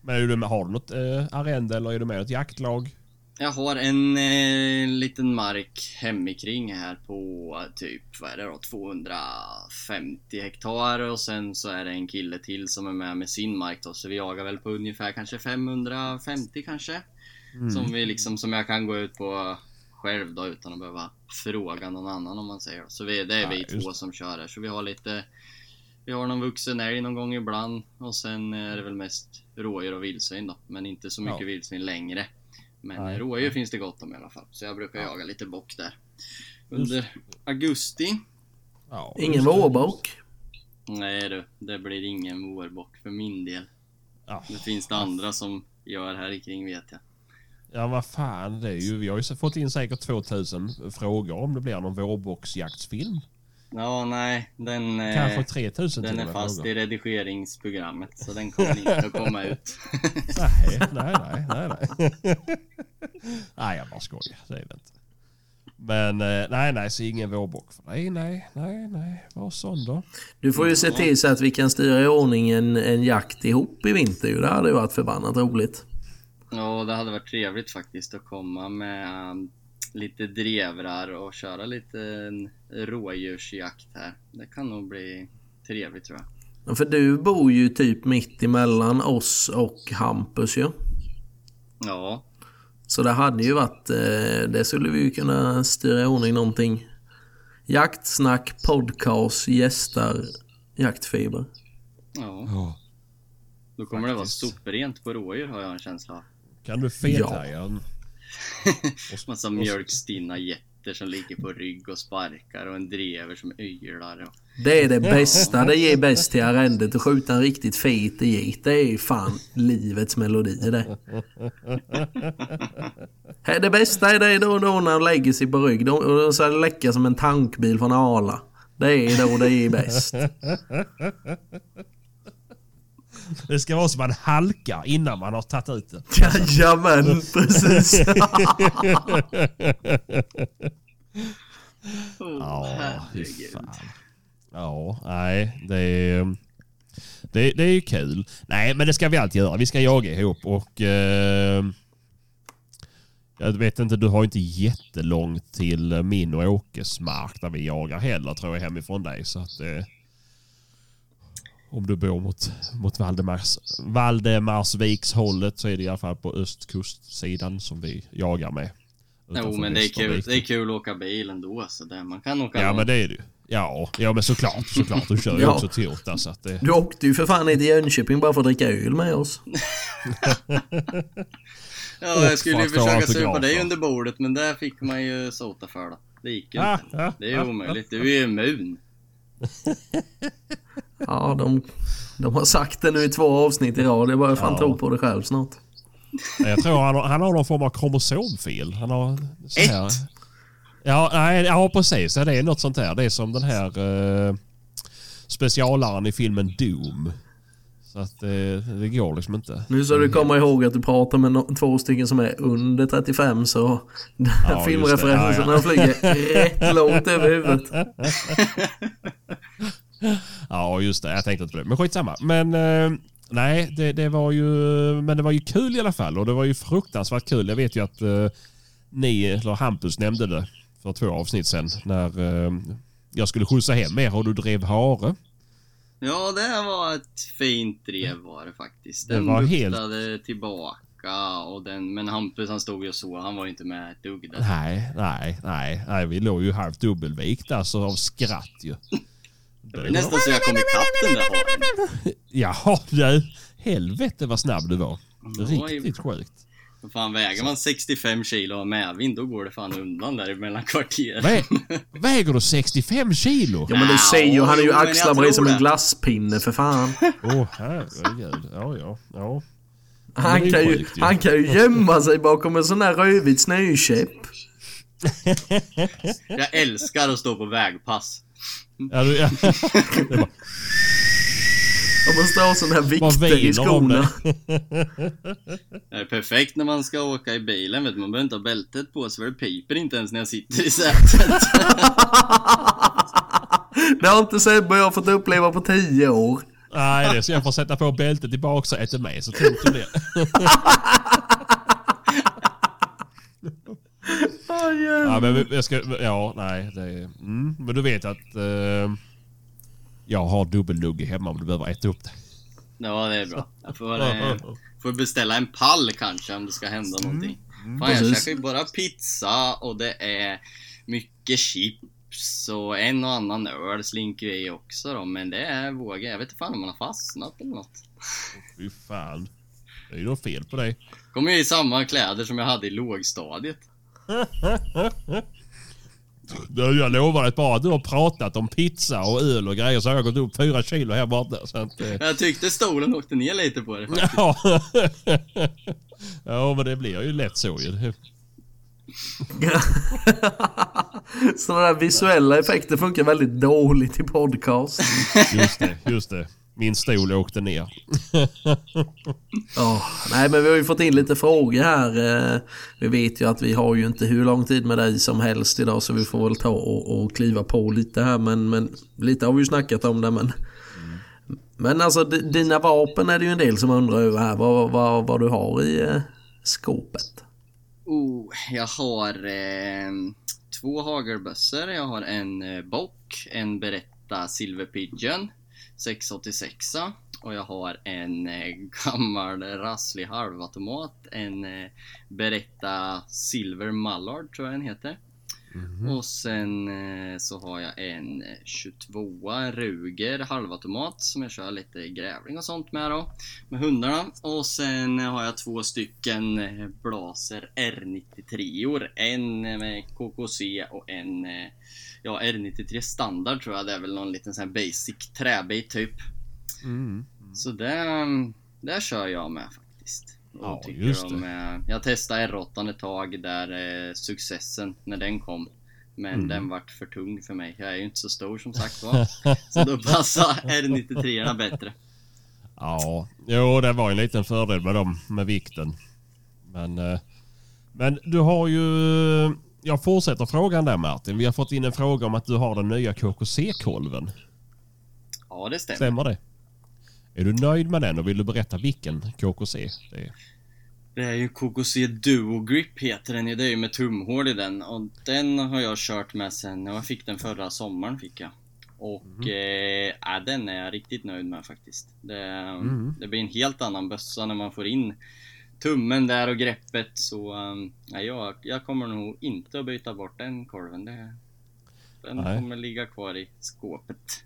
Men är du, har du något eh, arrende eller är du med i ett jaktlag? Jag har en eh, liten mark hemikring här på typ, vad är det då, 250 hektar och sen så är det en kille till som är med med sin mark då, så vi jagar väl på ungefär kanske 550 kanske. Som vi liksom, som jag kan gå ut på själv då utan att behöva fråga någon annan om man säger. Så vi, det är Ja, vi just två som kör här, så vi har lite vi har någon vuxen älg någon gång ibland och sen är det väl mest rådjur och vildsvin då. Men inte så mycket Ja. vildsvin längre. Men Nej. rådjur finns det gott om i alla fall. Så jag brukar jaga lite bock där. Under augusti. Ja, Ingen just vårbock. Nej du, det blir ingen vårbock för min del. Ja. Det finns det andra som gör här kring vet jag. Ja vad fan, det är ju, vi har ju fått in säkert 2000 frågor om det blir någon vårboxjaktsfilm. Ja, nej, den, eh, Kanske 3000 den är fast i redigeringsprogrammet. Så den kommer inte att komma ut. Nej, nej, nej, nej, nej. nej, jag bara skojar. Det är det inte. Men eh, nej, nej, så ingen vårbock för dig. Nej, nej, nej. Var sån då. Du får ju se till så att vi kan styra i ordning en, en jakt ihop i vinter. Det hade ju varit förbannat roligt. Ja, det hade varit trevligt faktiskt att komma med um, lite drevrar och köra lite rådjursjakt här. Det kan nog bli trevligt tror jag. Ja, För du bor ju typ mitt emellan oss och Hampus ju. Ja, Så det hade ju varit... Eh, det skulle vi ju kunna styra i ordning någonting. Jaktsnack, podcast, gästar, jaktfiber. ja. Ja. Då kommer det vara Faktiskt. soprent på rådjur har jag en känsla av. Kan du fethärja en? Massa mjölkstinna getter som ligger på rygg och sparkar och en drever som ylar. Och... Det är det bästa. Det ger bäst till arrendet. Att skjuta en riktigt fet get. Det är fan livets melodi det. Det bästa är det då, då när de lägger sig på rygg. Och så läcka som en tankbil från Arla. Det är då det är bäst. Det ska vara som man halkar innan man har tagit ut det. Jajamän, precis. Oh, Ja, herregud. fan. Ja, nej, det är... Det, det är ju kul. Nej, men det ska vi alltid göra. Vi ska jaga ihop och... Eh, jag vet inte, du har inte jättelångt till min och Åkes mark där vi jagar heller tror jag hemifrån dig. Så att... Eh, om du bor mot, mot Valdemars, Valdemarsvikshållet så är det i alla fall på östkustsidan som vi jagar med. Jo men det är kul. Det är kul att åka bil ändå så det, man kan åka Ja långt. men det är det ju. Ja, ja men såklart, såklart. Du kör ju Ja. också Toyota så att det... Du åkte ju för fan ner till Jönköping bara för att dricka öl med oss. Ja, jag skulle ju försöka supa dig under bordet men det fick man ju sota för då. Det gick ju Ah, inte. ah, Det är ju ah, omöjligt. Du är ju immun. Ja, de, de har sagt det nu i två avsnitt i rad. Jag börjar fan Ja. tro på det själv snart. Jag tror han har, han har någon form av kromosomfel. Han har så här... Ett? Ja, nej, ja precis. Ja, det är något sånt där. Det är som den här uh, specialaren i filmen Doom. Så att eh, det går liksom inte. Nu ska du komma ihåg att du pratar med no- två stycken som är under 35 så Ja, filmreferenserna det. Ja, flyger rätt långt över huvudet. Ja, just det. Jag tänkte inte på det. Men skitsamma. Men eh, nej, det, det var ju... Men det var ju kul i alla fall. Och det var ju fruktansvärt kul. Jag vet ju att eh, ni, eller Hampus nämnde det för två avsnitt sedan. När eh, jag skulle skjutsa hem er och du drev hare. Ja, det var ett fint drev var det faktiskt. Det Den var helt- luktade tillbaka och den, men Hampus han stod ju så, han var ju inte med ett dugg där. Nej, nej, nej. nej vi låg ju halvt dubbelvikt alltså av skratt ju. Det var nästan så jag kom ikapp den där. Jaha, du. Helvete vad snabb du var. Oj. Riktigt sjukt. Vad Fan väger man 65 kilo av medvind då går det fan undan där mellan kvarteren. Vä väger du 65 kilo? Ja men du ser ju, han är ju axlar tror som en glasspinne för fan. Åh herregud. Ja, ja, ja. Han är kan, ju, sjukt ju. han kan ju gömma sig bakom en sån där rödvit snökäpp. Jag älskar att stå på vägpass. Ja, du, ja. Det var, Man måste ha sådana här vikter i skorna. Det är perfekt när man ska åka i bilen, vet du. Man behöver inte ha bältet på sig för det piper inte ens när jag sitter i sätet. Det har inte Sebbe och jag fått uppleva på tio år. nej, det ska jag få sätta på bältet i baksätet med. Så tänk du det. Ja, men jag ska, ja, nej. Det, mm, men du vet att eh, jag har dubbellugg hemma om du behöver äta upp det. Ja, det är bra. Jag får, eh, får beställa en pall kanske om det ska hända någonting. Fan, jag käkar ju bara pizza och det är mycket chips och en och annan öl slinker i också då. Men det är vågar jag. vet inte fan om man har fastnat eller något. Fy fan. Det är ju något fel på dig. Kommer ju i samma kläder som jag hade i lågstadiet. Du, Jag lovar att bara du har pratat om pizza och öl och grejer så har jag gått upp fyra kilo här borta. Så att, eh, Jag tyckte stolen åkte ner lite på det faktiskt. ja. ja, men det blir ju lätt så ju. Sådana där visuella effekter funkar väldigt dåligt i podcast. Just det, just det. Min stol åkte ner. Ja, nej men vi har ju fått in lite frågor här. Eh, Vi vet ju att vi har ju inte hur lång tid med dig som helst idag så vi får väl ta och, och kliva på lite här men, men lite har vi ju snackat om det men Men alltså dina vapen är det ju en del som undrar över här vad, vad, vad du har i eh, skåpet. Oh, jag har eh, två hagelbössor. Jag har en eh, bock, en Beretta Silver Pigeon 686 och jag har en eh, gammal rasslig halvautomat. En eh, Beretta Silver Mallard tror jag den heter. Och sen eh, så har jag en eh, 22 Ruger halvautomat som jag kör lite grävling och sånt med då. Med hundarna. Och sen har jag två stycken Blaser R93or. En med KKC och en Ja R93 standard tror jag. Det är väl någon liten sån här basic träbit typ. Mm. Så det, det kör jag med faktiskt. Och Ja, tycker just om, eh, jag testade R8 ett tag där eh, successen när den kom. Men Mm. den vart för tung för mig. Jag är ju inte så stor som sagt var. så då passar R93 bättre. Ja, jo det var en liten fördel med dem med vikten. Men, eh, men du har ju... Jag fortsätter frågan där Martin. Vi har fått in en fråga om att du har den nya KKC-kolven. Ja det stämmer. Stämmer det? Är du nöjd med den och vill du berätta vilken KKC det är? Det är ju KKC Duo Grip heter den ju. Det är ju med tumhål i den. Och den har jag kört med sen, jag fick den förra sommaren fick jag. Och eh, ja, den är jag riktigt nöjd med faktiskt. Det, det blir en helt annan bössa när man får in tummen där och greppet så um, ja, jag, jag kommer nog inte att byta bort den korven. Det, den Nej. kommer ligga kvar i skåpet.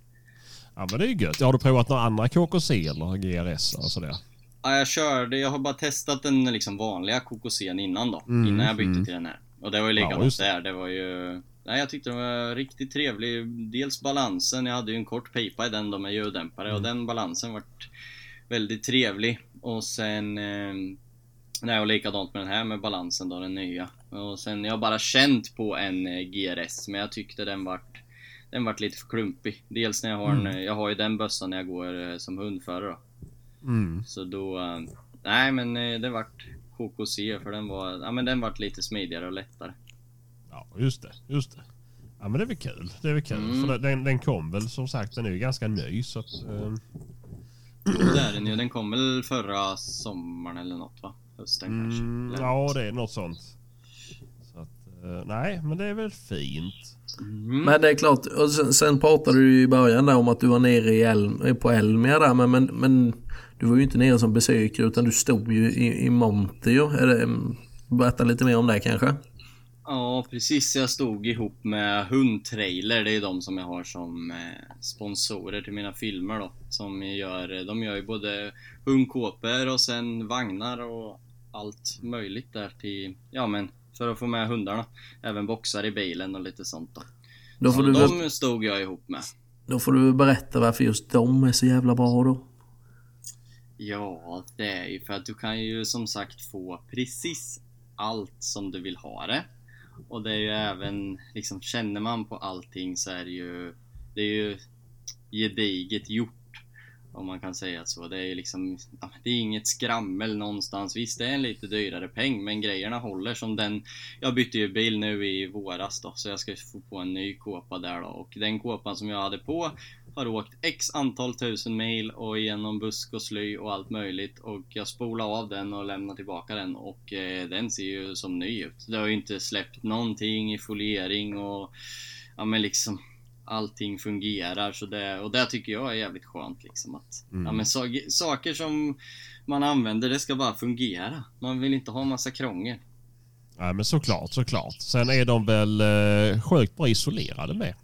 Ja men det är ju gött. Har du provat några andra KKC eller GRS och sådär? Ja, jag körde, jag har bara testat den liksom vanliga KKC'n innan då. innan jag bytte till den här. Och det var ju Ja, likadant just det. där. Det var ju... Nej, jag tyckte den var riktigt trevlig. Dels balansen, jag hade ju en kort pipa i den då med ljuddämpare och den balansen vart väldigt trevlig. Och sen... Eh, nej, och likadant med den här med balansen då, den nya. Och sen, jag har bara känt på en eh, GRS, men jag tyckte den vart... Den vart lite för klumpig. Dels när jag har en, jag har ju den bössan när jag går eh, som hundförare då. Mm. Så då... eh, Nej men eh, det vart KKC för den var... Ja men den vart lite smidigare och lättare. Ja just det, just det. Ja men det är väl kul. Det är väl kul. Mm. För den, den kom väl som sagt, den är ju ganska ny så att... eh, Och det är den ju. Den kom väl förra sommaren eller något va? Hösten Mm, kanske? ja, det är något sånt. Så att, eh, nej, men det är väl fint. Mm. Men det är klart, och sen, sen pratade du ju i början där om att du var nere i Elm, på Elmia där men, men, men du var ju inte nere som besökare utan du stod ju i, i det, mm, berätta lite mer om det kanske. Ja precis, jag stod ihop med Hundtrailer. Det är de som jag har som eh, sponsorer till mina filmer då. Som gör, de gör ju både hundkåpor och sen vagnar och allt möjligt där till, ja men för att få med hundarna. Även boxar i bilen och lite sånt då. Då får, Så du, de stod jag ihop med. då får du berätta varför just de är så jävla bra då. Ja, det är ju för att du kan ju som sagt få precis allt som du vill ha det. Och det är ju även, liksom känner man på allting så är det ju, det är ju gediget gjort. Om man kan säga så. Det är liksom, det är inget skrammel någonstans. Visst, det är en lite dyrare peng, men grejerna håller som den. Jag bytte ju bil nu i våras då, så jag ska få på en ny kåpa där då. Och den kåpan som jag hade på har åkt x antal tusen mil och genom busk och sly och allt möjligt. Och jag spolade av den och lämnade tillbaka den och eh, den ser ju som ny ut. Det har ju inte släppt någonting i foliering och ja men liksom allting fungerar så det, och det tycker jag är jävligt skönt liksom att ja, men so saker som man använder det ska bara fungera. Man vill inte ha massa krångel. Nej men såklart, såklart. Sen är de väl eh, sjukt bra isolerade med.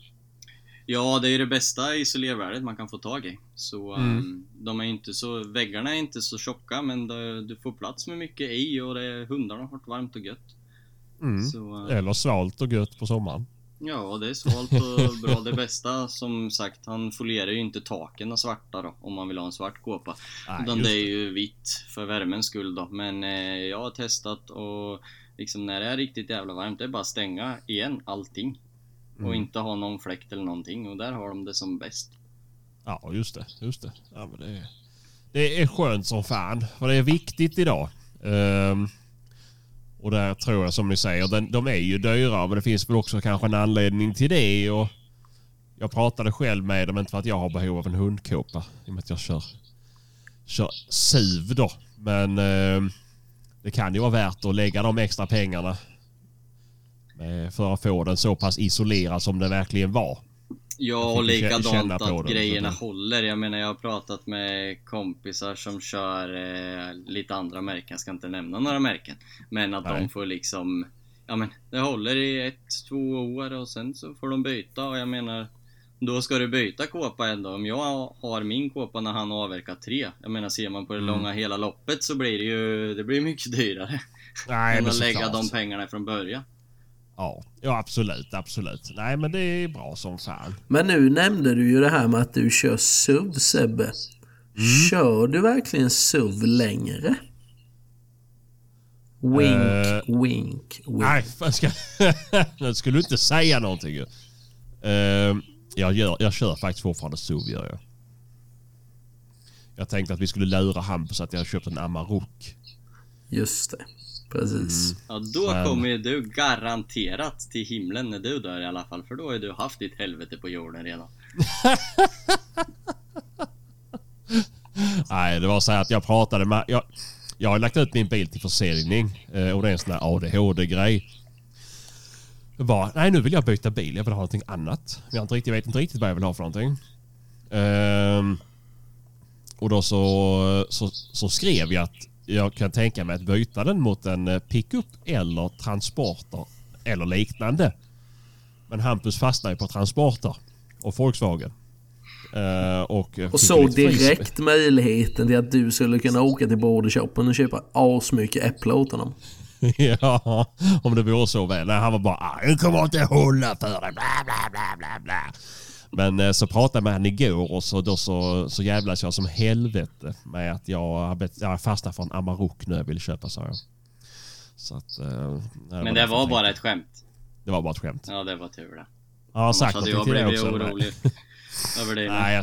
Ja, det är det bästa isolervärdet man kan få tag i. Så um, de är inte så, väggarna är inte så tjocka men det, du får plats med mycket i och det, hundarna har varit varmt och gött. Mm. Så, uh, Eller svalt och gött på sommaren. Ja, det är svalt och bra. Det bästa som sagt, han folierar ju inte taken och svarta då om man vill ha en svart kåpa. Nej, Utan det är ju vitt för värmens skull då. Men eh, jag har testat och liksom när det är riktigt jävla varmt, det är bara att stänga igen allting. Och inte ha någon fläkt eller någonting och där har de det som bäst. Ja, just det. Just det. Ja, men det, är, det är skönt som fan. För det är viktigt idag. Ehm, och där tror jag som ni säger, den, de är ju dyra men det finns väl också kanske en anledning till det. Och jag pratade själv med dem, inte för att jag har behov av en hundkåpa i och med att jag kör, kör SUV då. Men eh, det kan ju vara värt att lägga de extra pengarna för att få den så pass isolerad som den verkligen var. Ja, Jag och likadant att den, grejerna så håller. Jag menar, jag har pratat med kompisar som kör eh, lite andra märken. Jag ska inte nämna några märken. Men att Nej. de får liksom... Ja men, det håller i ett, två år och sen så får de byta och jag menar... Då ska du byta kåpa ändå. Om jag har min kåpa när han har avverkat tre. Jag menar, ser man på det Mm. långa hela loppet så blir det ju... Det blir mycket dyrare. Nej, än att lägga de pengarna från början. Ja, ja, absolut, absolut. Nej, men det är bra som fan. Men nu nämnde du ju det här med att du kör SUV Sebbe. Mm. Kör du verkligen SUV längre? Wink, Eh, wink, wink. Nej, ska... nu skulle du inte säga någonting ju. Eh, jag, gör, jag kör faktiskt fortfarande SUV gör jag. Jag tänkte att vi skulle lura Hampus att jag har köpt en Amarok. Just det. Precis. Mm. Ja, då Men- kommer ju du garanterat till himlen när du dör i alla fall. För då har du haft ditt helvete på jorden redan. Nej, det var så här att jag pratade med... Jag, jag har lagt ut min bil till försäljning eh, och det är en sån här ADHD-grej. Bara, nej nu vill jag byta bil. Jag vill ha någonting annat. Jag, har inte riktigt, jag vet inte riktigt vad jag vill ha för någonting. Ehm, och då så, så, så skrev jag att jag kan tänka mig att byta den mot en eh, pickup eller transporter eller liknande. Men Hampus fastnade ju på transporter och Volkswagen. Eh, och Och fick såg lite fris- direkt möjligheten till att du skulle kunna åka till bordershoppen och köpa asmycket äpple åt honom. ja, om det vore så väl. Nej, han var bara ah, det kommer inte hålla för dig. Bla, bla, bla, bla, bla. Men eh, så pratade jag med han igår och så, då så, så jävlas jag som helvete med att jag, jag fastnade för en Amarok nu jag vill köpa sa jag. Så att, eh, Men det var jag bara tänkte. ett skämt. Det var bara ett skämt. Ja, det var tur det. Jag har Annars sagt hade jag blivit orolig över dig. Nej,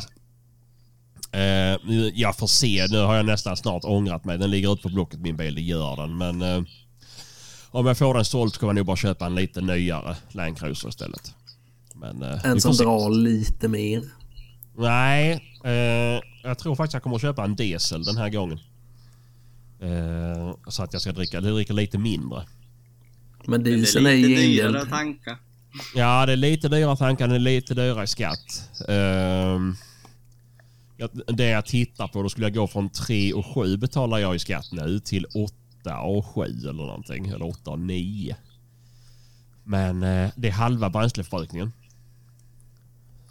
jag, eh, jag får se. Nu har jag nästan snart ångrat mig. Den ligger ute på Blocket min bil, det gör den. Men eh, om jag får den såld så kommer jag nog bara köpa en lite nyare Land Cruiser istället. Men, eh, En som se. drar lite mer. Nej, eh, jag tror faktiskt jag kommer att köpa en diesel den här gången. Eh, så att jag ska dricka, det dricker lite mindre. Men Men det dieseln är är ju lite dyrare tankar. Ja, det är lite dyrare tankar, det är lite dyrare i skatt. Ja, det jag tittar på, då skulle jag gå från 3 och 7 betalar jag i skatt nu till 8 och 7 eller någonting. Eller 8 och 9. Men eh, det är halva bränsleförbrukningen.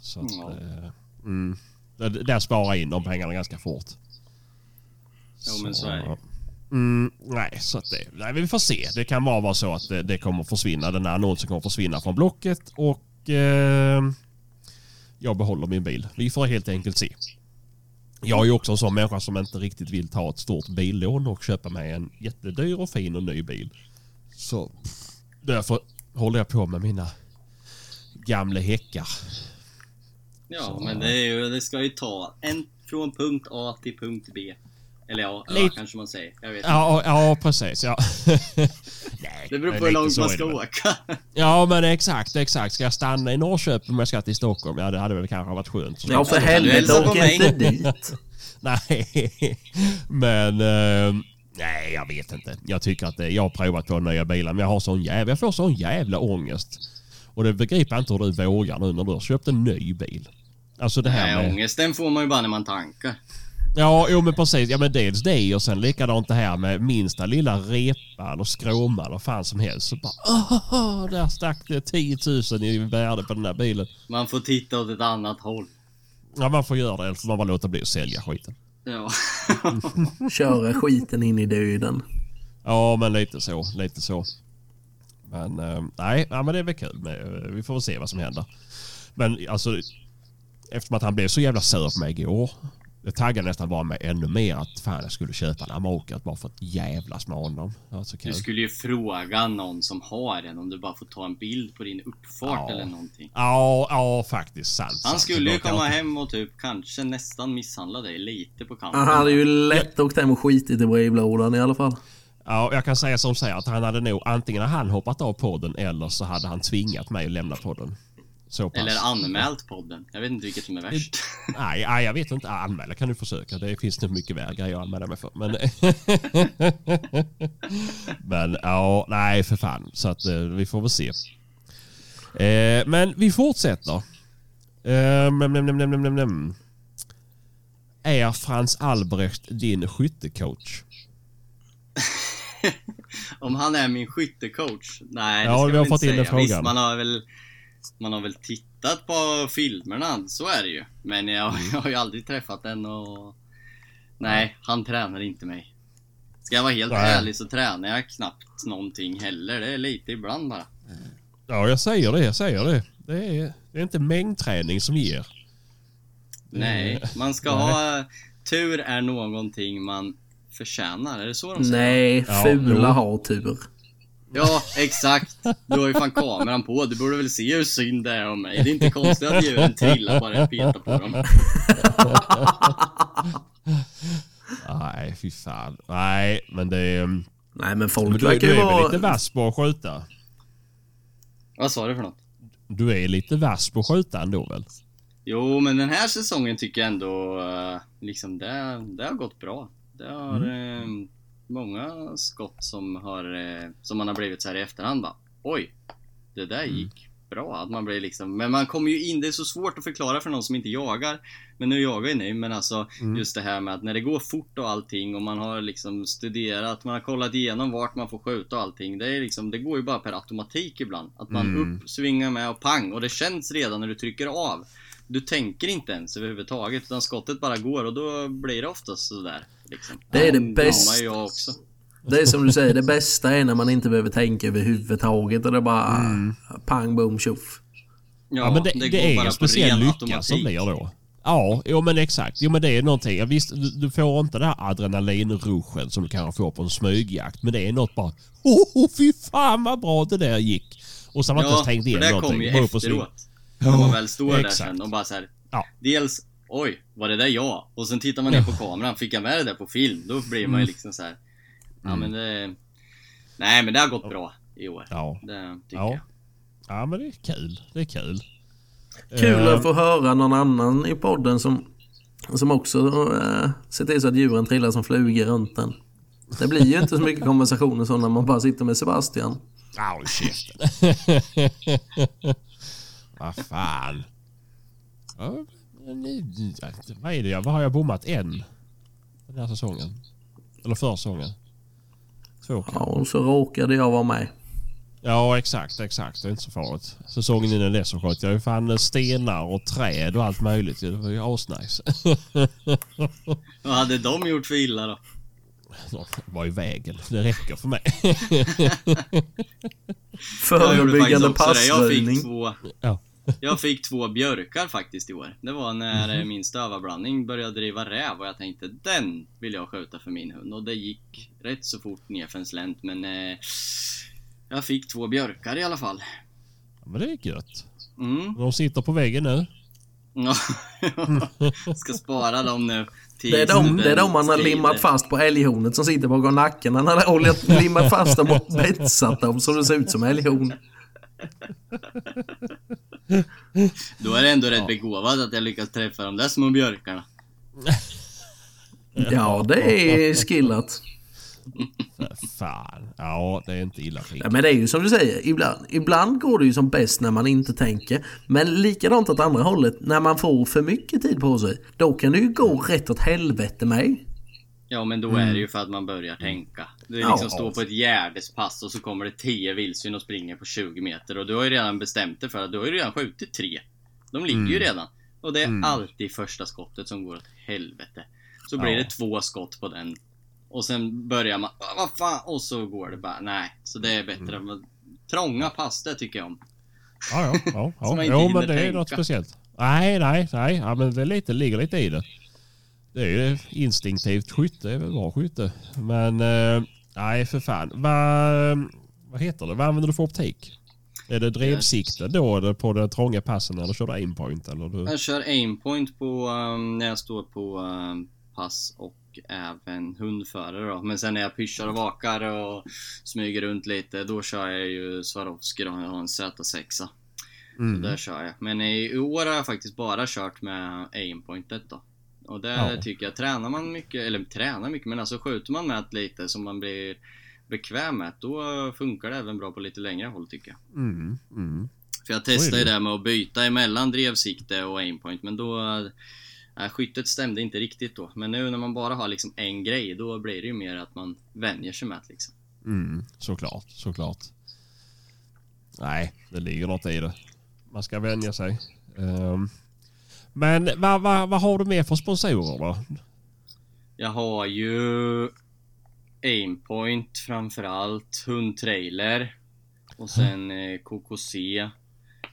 Så att, Ja. eh, mm, där, där sparar in de pengarna ganska fort. Jo, men så är det. Mm, nej, så att det, nej, vi får se. Det kan bara vara så att det, det kommer försvinna. Den här annonsen kommer försvinna från Blocket och eh, jag behåller min bil. Vi får helt enkelt se. Jag är ju också en sån människa som inte riktigt vill ta ett stort billån och köpa mig en jättedyr och fin och ny bil. Så därför håller jag på med mina gamla häckar. Ja, Så. men det, är ju, det ska ju ta en från punkt A till punkt B. Eller ja, ja Lite- kanske man säger. Jag vet inte. Ja, ja precis. Ja. Nej, Det beror på hur långt man ska åka. Ja, men exakt, exakt. Ska jag stanna i Norrköping om jag ska till Stockholm? Ja, det hade väl kanske varit skönt. Så- Ja för helvete, åk inte dit. Nej, men... eh, nej, jag vet inte. Jag tycker att det, jag har provat på nya bilar, men jag har sån jävla... Jag får sån jävla ångest. Och det begriper jag inte hur du vågar nu när du har köpt en ny bil. Alltså det här Nej, med... ångesten får man ju bara när man tankar. Ja, jo men precis. Ja men dels det och sen likadant det här med minsta lilla repan och skråman och fan som helst. Så bara åh, där stack det 10 000 i värde på den här bilen. Man får titta åt ett annat håll. Ja man får göra det eller får man bara låta bli att sälja skiten. Ja. Köra skiten in i döden. Ja men lite så, lite så. Men eh, nej, ja, men det är väl kul. Men, vi får väl se vad som händer. Men alltså eftersom att han blev så jävla sur på mig igår. Det taggade nästan bara mig ännu mer att fan jag skulle köpa en Amokat bara för att jävlas med honom. Det var så kul. Du skulle ju fråga någon som har en om du bara får ta en bild på din uppfart Ja. eller någonting. Ja, ja faktiskt sant. Han sant. skulle ju komma jag- hem och typ kanske nästan misshandla dig lite på kanten. Han hade ju lätt åkt hem och skitit i brevlådan i alla fall. Ja, jag kan säga som säger att han hade nog antingen han hoppat av podden eller så hade han tvingat mig att lämna podden. Så pass. Eller anmält podden. Jag vet inte vilket som är värst. Nej, nej, jag vet inte. Anmäla kan du försöka. Det finns nog mycket värre grejer att anmäla mig för. Men, men ja, nej för fan. Så att eh, vi får väl se. Eh, men vi fortsätter. Eh, nem, nem, nem, nem, nem, nem, nem. Är Frans Albrecht din skyttecoach? Om han är min skyttecoach? Nej, det Ja, ska vi man har inte fått in säga. den frågan. Visst, man har väl... Man har väl tittat på filmerna, så är det ju. Men jag, jag har ju aldrig träffat den och... Nej, han tränar inte mig. Ska jag vara helt Nej. ärlig så tränar jag knappt någonting heller. Det är lite ibland bara. Ja, jag säger det. Jag säger det. Det är, det är inte mängdträning som ger. Nej, man ska Nej. ha... Tur är någonting man förtjänar. Är det så de säger? Nej, Ja, fula jo. har tur. Ja, exakt. Du har ju fan kameran på. Du borde väl se hur synd det är om mig. Det är inte konstigt att djuren trillar bara jag petar på dem. Nej, fy fan. Nej, men det är... Nej men Men folk du, verkar du ju är väl vara... lite vass på att skjuta? Vad sa du för något? Du är lite vass på att skjuta ändå väl? Jo, men den här säsongen tycker jag ändå eh, liksom det, det har gått bra. Det har eh, många skott som har eh, som man har blivit så här i efterhand bara Oj, det där gick bra. Att man blir liksom, men man kommer ju in, det är så svårt att förklara för någon som inte jagar. Men nu jagar ju ni, men alltså just det här med att när det går fort och allting och man har liksom studerat, man har kollat igenom vart man får skjuta och allting. Det är liksom, det går ju bara per automatik ibland. Att man upp, svingar med och pang och det känns redan när du trycker av. Du tänker inte ens överhuvudtaget utan skottet bara går och då blir det oftast sådär. Liksom. Det är det Ja, bästa. har jag också. Det är som du säger, det bästa är när man inte behöver tänka överhuvudtaget och det är bara pang bom tjoff. Ja, men det, det, går är en speciell lycka som blir då. Ja, jo men exakt. Jo men det är någonting. Ja, visst, du, du får inte det här adrenalinruschen som du kanske får på en smygjakt. Men det är något bara... Oh, fy fan vad bra det där gick! Och så har man inte Ja, ens tänkt för in det någonting. kommer ju efteråt. När man väl står där exakt. sen och bara såhär Ja. Dels Oj, var det där jag? Och sen tittar man ner på kameran, fick jag med det där på film? Då blir man ju liksom så här. Ja Mm. men det Nej men det har gått bra i år. Ja. Det tycker Ja. jag. ja, men det är kul. Det är kul. Kul Eh, att få höra någon annan i podden som, som också äh, ser till så att djuren trillar som flugor runt den. Det blir ju inte så mycket konversationer så när man bara sitter med Sebastian. Ja, håll käften. Vad fan. Ja, Vad är det? jag- Vad har jag bommat? En? Den här säsongen? Eller förra säsongen? Två kanske? Ja, och så råkade jag vara med. Ja, exakt, exakt. Det är inte så farligt. Säsongen innan dess så sköt jag ju fan stenar och träd och allt möjligt. Det var ju asnice. Vad hade de gjort för illa då? De var i vägen. Det räcker för mig. Förebyggande det. Jag fick två Ja. Jag fick två björkar faktiskt i år. Det var när eh, min stövarblandning började driva räv och jag tänkte den vill jag skjuta för min hund. Och det gick rätt så fort ner för en slänt men... Eh, Jag fick två björkar i alla fall. Ja, men det är gött. Mm. De sitter på väggen nu. Ja. Ska spara dem nu. Det är, de, det är de man har limmat fast på älghornet som sitter bakom nacken. Han har oljat- limmat fast dem och betsat dem så det ser ut som älghorn. Då är det ändå rätt begåvat att jag lyckas träffa de där små björkarna. Ja, det är skillat. Fan. Ja, det är inte illa fint. Ja, men det är ju som du säger, ibland, ibland går det ju som bäst när man inte tänker. Men likadant åt andra hållet, när man får för mycket tid på sig, då kan det ju gå rätt åt helvete med. Ja men då är det ju för att man börjar tänka. Du Ja. liksom står på ett gärdespass och så kommer det 10 vildsvin och springer på 20 meter och du har ju redan bestämt dig för att du har ju redan skjutit tre. De ligger ju redan. Och det är alltid första skottet som går åt helvete. Så blir Ja. det två skott på den. Och sen börjar man, "Ah, vad fan, och så går det bara, nej. Så det är bättre. Men Trånga pass, det tycker jag om. Ja, ja. ja, ja. Jo, men det är tänka. något speciellt. Nej, nej, nej. Ja, men det är lite, ligger lite i det. Det är ju instinktivt skytte, det är väl bra skytte. Men eh, nej, för fan. Vad, vad heter det? Vad använder du för optik? Är det drevsikte då eller på den trånga passen eller kör du aimpoint? Eller du... Jag kör aimpoint på um, när jag står på um, pass och även hundförare då. Men sen när jag pyschar och vakar och smyger runt lite, då kör jag ju Swarovski då. Jag har en Z6. Så Mm. där kör jag. Men i, i år har jag faktiskt bara kört med aimpointet då. Och det Ja. tycker jag, tränar man mycket, eller tränar mycket, men alltså skjuter man med lite som man blir bekväm med, då funkar det även bra på lite längre håll tycker jag. Mm, mm. För jag testade ju det med att byta emellan drevsikte och aimpoint men då... Äh, skyttet stämde inte riktigt då. Men nu när man bara har liksom en grej då blir det ju mer att man vänjer sig med det liksom. Mm, såklart, såklart. Nej, det ligger något i det. Man ska vänja sig. Ehm, men vad, vad, vad har du mer för sponsorer då? Jag har ju aimpoint framförallt, hundtrailer och sen eh, KKC,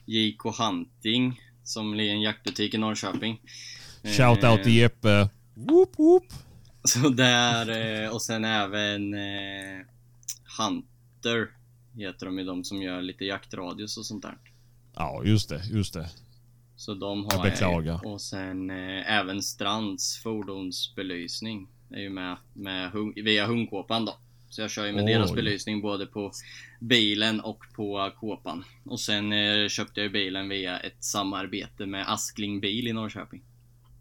JK Hunting som är en jaktbutik i Norrköping. Shout out Eh, till Jeppe. Whoop, whoop. Så där eh, och sen även eh, Hunter heter de ju de som gör lite jaktradios och sånt där. Ja, just det, just det. Så de Jag har beklagar. ju. Och sen eh, även Strands fordonsbelysning är ju med, med hung, via hundkåpan då. Så jag kör ju med Oj. deras belysning både på bilen och på kåpan. Och sen eh, köpte jag bilen via ett samarbete med Askling Bil i Norrköping.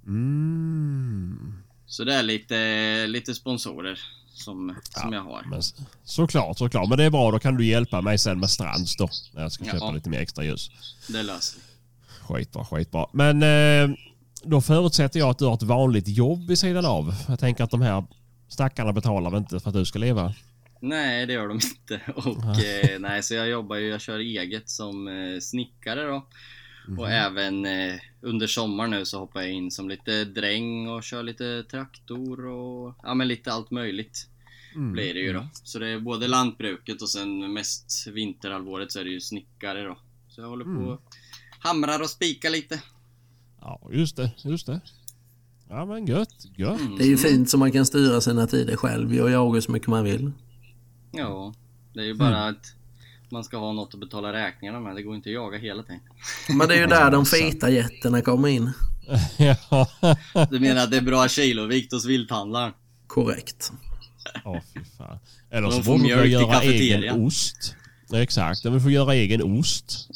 Mm. Så det är lite, lite sponsorer som, som Ja, jag har. Men, såklart, såklart. Men det är bra, då kan du hjälpa mig sen med Strands då. När jag ska köpa Ja. lite mer extra ljus. Det löser vi. Skitbra, skitbra. Men eh, då förutsätter jag att du har ett vanligt jobb vid sidan av. Jag tänker att de här stackarna betalar väl inte för att du ska leva? Nej, det gör de inte. Och eh, nej, så jag jobbar ju, jag kör eget som eh, snickare då. Och även eh, under sommaren nu så hoppar jag in som lite dräng och kör lite traktor och ja men lite allt möjligt blir det ju då. Så det är både lantbruket och sen mest vinterhalvåret så är det ju snickare då. Så jag håller på och hamrar och spikar lite. Ja, just det, just det. Ja men gött, gött. Det är ju fint så man kan styra sina tider själv och jaga så mycket man vill. Ja, det är ju bara att man ska ha något att betala räkningarna med. Det går inte att jaga hela tiden. Men det är ju där de feta jätterna kommer in. ja, Du menar att det är bra kilovikt hos vilthandlaren? Korrekt. Åh, fy fan. Eller De så får borde i göra egen ost. Exakt, vi får göra egen ost.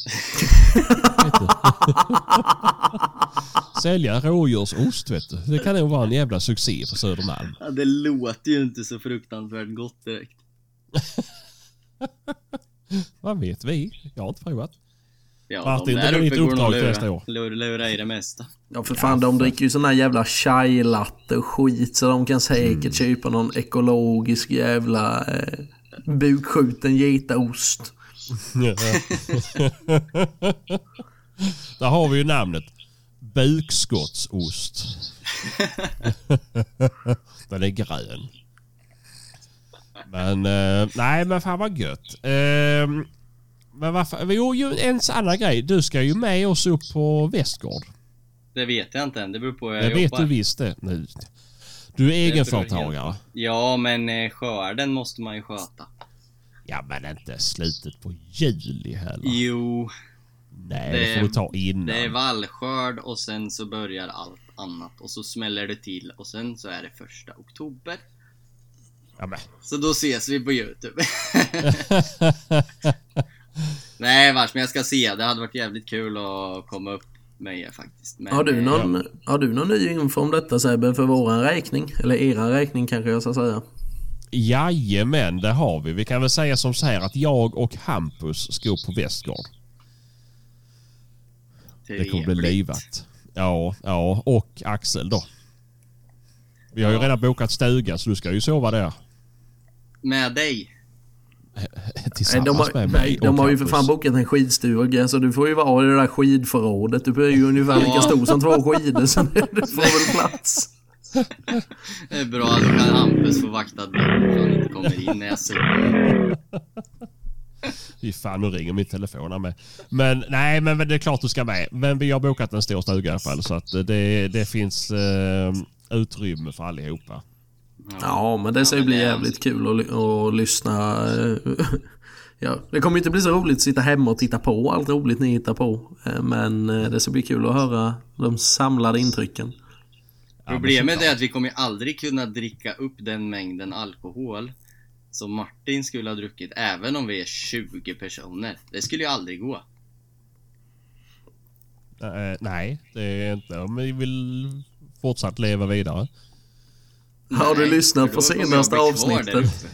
Sälja rådjursost vet du. Det kan nog vara en jävla succé på Södermalm. Ja, det låter ju inte så fruktansvärt gott direkt. Vad vet vi? Jag har inte provat. Ja, Martin, de det där blir uppe ditt går nog uppdrag att nästa år. lura, lura i det mesta. Ja för fan de dricker ju sån här jävla chai latte och skit så de kan säkert köpa någon ekologisk jävla eh, bukskjuten getaost. Där har vi ju namnet. Bukskottsost. Den är grön. Men eh, nej men fan vad gött. Eh, men varför? Jo, ju en annan grej. Du ska ju med oss upp på Västgård. Det vet jag inte än, det beror på hur jag Det vet jobbar. du visst det. Nu. Du är Det egenföretagare. Ja, men eh, skörden måste man ju sköta. Ja men inte slutet på juli heller. Jo, Nej, det, får vi ta innan. det är vallskörd och sen så börjar allt annat och så smäller det till och sen så är det första oktober. Ja, men. Så då ses vi på Youtube. Nej vars, men jag ska se. Det hade varit jävligt kul att komma upp er faktiskt. Men, Har du, eh, någon, har du någon ny info om detta Sebbe för våran räkning? Eller eran räkning kanske jag ska säga. Jajamän, det har vi. Vi kan väl säga som så här att jag och Hampus ska upp på Västgård. Det kommer bli livat. Ja, ja, och Axel då. Vi har ju Ja. redan bokat stuga så du ska ju sova där. Med dig. Tillsammans de har, med mig de har ju för fan bokat en skidstuga så du får ju vara i det där skidförrådet. Du är ju ungefär lika stor som två skidor så du får väl plats. Det är bra, då kan Hampus få vakta dörren så han inte kommer in när jag sover. Fy fan, nu ringer min telefon här med. Men nej, men det är klart du ska med. Men vi har bokat en stor stuga i alla fall så att det, det finns eh, utrymme för allihopa. Ja, men det ska ju bli jävligt kul att, att lyssna. eh, Ja, det kommer inte bli så roligt att sitta hemma och titta på allt roligt ni hittar på. Eh, Men eh, det ska bli kul att höra de samlade intrycken. Problemet är att vi kommer aldrig kunna dricka upp den mängden alkohol som Martin skulle ha druckit även om vi är 20 personer. Det skulle ju aldrig gå. Eh, nej, det är inte om vi vill fortsatt leva vidare. Har du lyssnat på senaste avsnittet?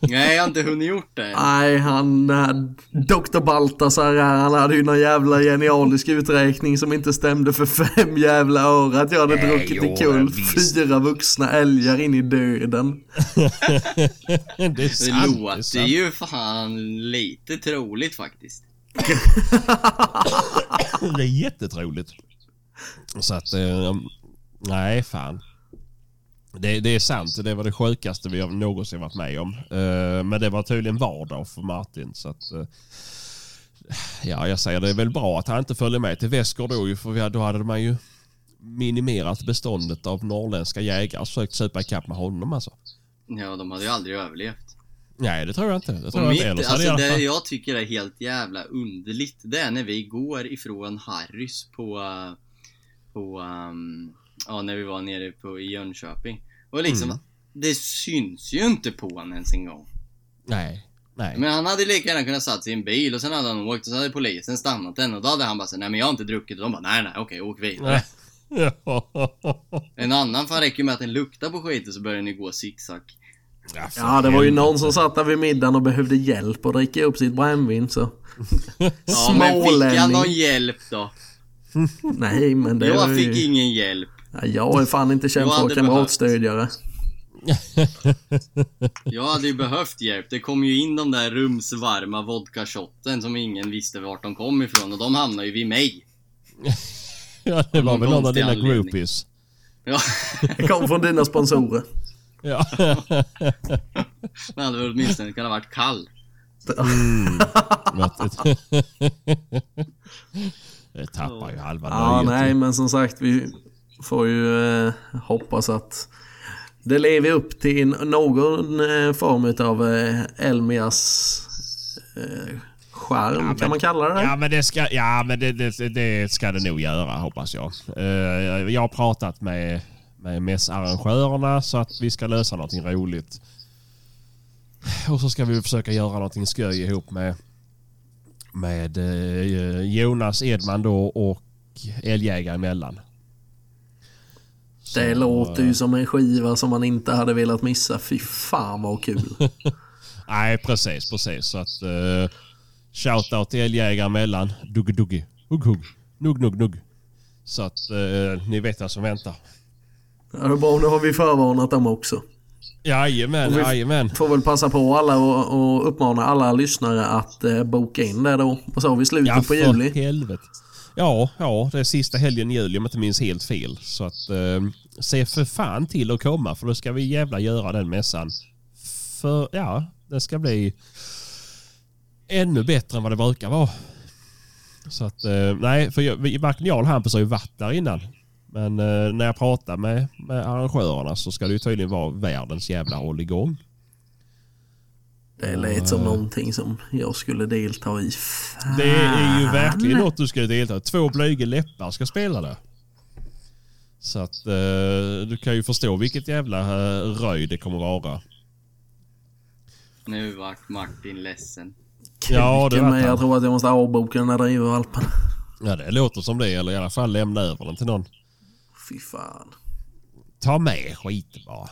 Nej, jag har inte hunnit gjort det. Nej, han... Dr. Baltasar här, han hade ju någon jävla genialisk uträkning som inte stämde för fem jävla öre att jag hade Nej, druckit jo, i kull visst. fyra vuxna älgar in i döden. det är Det sant. det är låter sant. ju fan lite troligt faktiskt. Det är jättetroligt. Så att, eh, nej fan. Det, det är sant. Det var det sjukaste vi någonsin varit med om. Eh, men det var tydligen vardag för Martin. Så att, eh, ja, jag säger det är väl bra att han inte följer med till Västgård då för vi- då hade man ju minimerat beståndet av norrländska jägare och försökt supa ikapp med honom alltså. Ja, de hade ju aldrig överlevt. Nej, det tror jag inte. Det tror Och jag mitt, inte. Alltså alla det jag tycker är helt jävla underligt, det är när vi går ifrån Harrys på, eh, på, um, ja när vi var nere på, i Jönköping. Och liksom, Mm. det syns ju inte på honom ens en gång. Nej. Nej. Men han hade lika gärna kunnat satt sig i en bil och sen hade han åkt och så hade polisen stannat den och då hade han bara sagt nej men jag har inte druckit och de bara nej nej okej åk vidare. En annan fan räcker ju med att den luktar på skiten så börjar ni gå zigzag. Ja, Ja, det var ju någon som satt där vid middagen och behövde hjälp att dricka upp sitt brännvin så... Ja men fick han Smålänning. någon hjälp då? Nej, men det var Jag ju... fick ingen hjälp. Ja, jag är fan inte känd för kamratstödjare. Jag hade ju behövt hjälp. Det kom ju in de där rumsvarma vodka-shotten som ingen visste vart de kom ifrån och de hamnade ju vid mig. Ja, det var väl någon av dina anledning. groupies. Ja, Det kom från dina sponsorer. Ja. det hade väl åtminstone kunnat varit kall. Mm. det tappar ju halva Ja, nöjet. nej, men som sagt, vi får ju eh, hoppas att det lever upp till någon eh, form av eh, Elmias eh, charm, kan man kalla det? Ja men det ska, ja, men det, det, det ska det nog göra hoppas jag. Eh, jag har pratat med, med mässarrangörerna så att vi ska lösa någonting roligt. Och så ska vi försöka göra någonting skoj ihop med, med eh, Jonas Edman då och älgjägare emellan. Det Så, låter ju som en skiva som man inte hade velat missa. Fy fan vad kul. Nej, precis, precis. Så att... Uh, Shoutout till älgjägare emellan. Dugge dugge. Hugg hugg. Nugg nugg nugg. Så att eh, ni vet vad som väntar. Ja, det är bra, nu har vi förvarnat dem också. Jajamän, Och vi- jajamän. Får väl passa på alla och, och uppmana alla lyssnare att eh, boka in det då. Vad sa vi? Slutet Ja, på juli? helvete. Ja, ja, det är sista helgen i juli om jag inte minns helt fel. Så att eh, se för fan till att komma för då ska vi jävla göra den mässan. För ja, det ska bli ännu bättre än vad det brukar vara. Så att eh, nej, för jag, varken jag eller Hampus har ju varit där innan. Men eh, när jag pratar med, med arrangörerna så ska det ju tydligen vara världens jävla hålligång. Det lät som någonting som jag skulle delta i. Det är ju verkligen något du ska delta i. Två blyga läppar ska spela det. Så att eh, du kan ju förstå vilket jävla eh, röj det kommer vara. Nu vart Martin ledsen. Ja, det Kuken, var men jag tror att jag måste avboka den där drivvalpen. Ja, det låter som det. Eller i alla fall lämna över den till någon. Fy fan. Ta med skiten bara.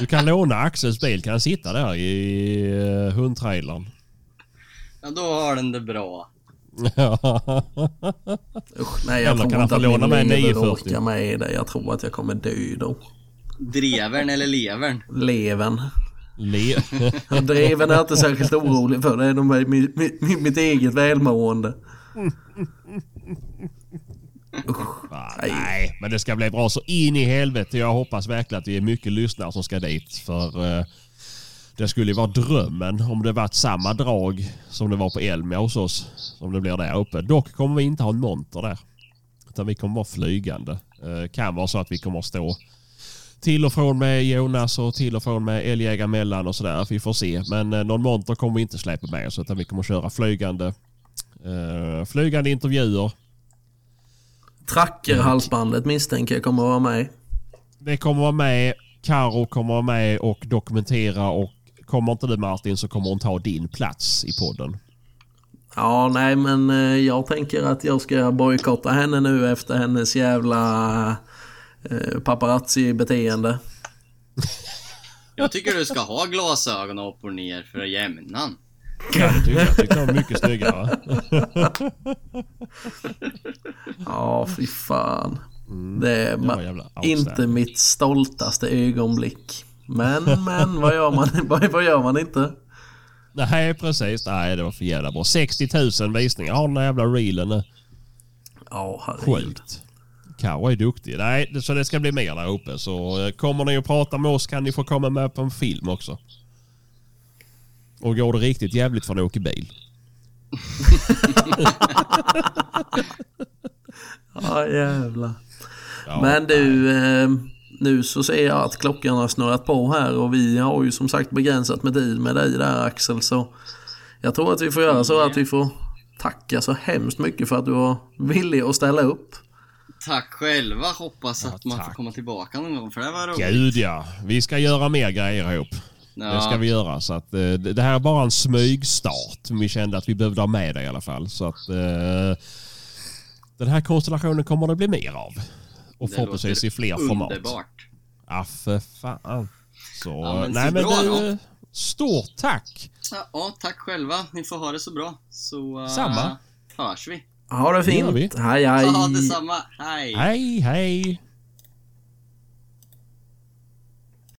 Du kan låna Axels bil. Kan han sitta där i uh, hundtrailern? Ja, då har den det bra. Usch, nej jag Eller tror kan han inte få att låna min lever 940? orkar med det. Jag tror att jag kommer dö då. Drevern eller levern? Leven. Le Dreven är jag inte särskilt orolig för. Det är nog mi- mi- mi- mitt eget välmående. Ah, nej, men det ska bli bra så in i helvete. Jag hoppas verkligen att det är mycket lyssnare som ska dit. För eh, det skulle ju vara drömmen om det varit samma drag som det var på Elmia hos oss. Som det blir där uppe. Dock kommer vi inte ha en monter där. Utan vi kommer vara flygande. Eh, kan vara så att vi kommer att stå till och från med Jonas och till och från med älgjägare mellan och sådär. Vi får se. Men eh, någon monter kommer vi inte släppa med oss utan vi kommer köra flygande. Eh, flygande intervjuer. Trackerhalsbandet misstänker jag kommer att vara med. Det kommer vara med. Karo kommer vara med och dokumentera och kommer inte du Martin så kommer hon ta din plats i podden. Ja, nej men eh, jag tänker att jag ska bojkotta henne nu efter hennes jävla eh, paparazzi-beteende. Jag tycker du ska ha glasögon upp och ner för jämnan. Det tycker jag. Jag tyckte det var mycket snyggare. Ja, fy fan. Det är Mm. Det jävla outstanding. inte mitt stoltaste ögonblick. Men, men, vad gör man, vad, vad gör man inte? Nej, precis. Nej, det var för jävla bra. 60 000 visningar har den där jävla reelen nu. Ja, herregud. Sjukt. Karo är duktig. Nej, det- så det ska bli mer där uppe. Så eh, kommer ni att prata med oss kan ni få komma med på en film också. Och går det riktigt jävligt får ni åka bil. Ja, jävlar. Ja, Men du, eh, nu så ser jag att klockan har snurrat på här och vi har ju som sagt begränsat med tid med dig där Axel. Så jag tror att vi får göra så att vi får tacka så hemskt mycket för att du var villig att ställa upp. Tack själva. Hoppas att man får komma tillbaka någon gång för det var roligt. Gud ja. Vi ska göra mer grejer ihop. Ja. Det ska vi göra. Så att, eh, det det här är bara en smygstart. Vi kände att vi behövde ha med det i alla fall. Så att, eh, den här konstellationen kommer det bli mer av. Och Det förhoppningsvis i fler format. Underbart. Ja, för fan. Så, Ja, men nej så men bra du, då. eh, stort tack. Ja, ja, tack själva. Ni får ha det så bra. Så uh, Samma. hörs vi. Ha det Det gör vi. fint. Hej hej. Ja, detsamma. Hej. Hej, hej.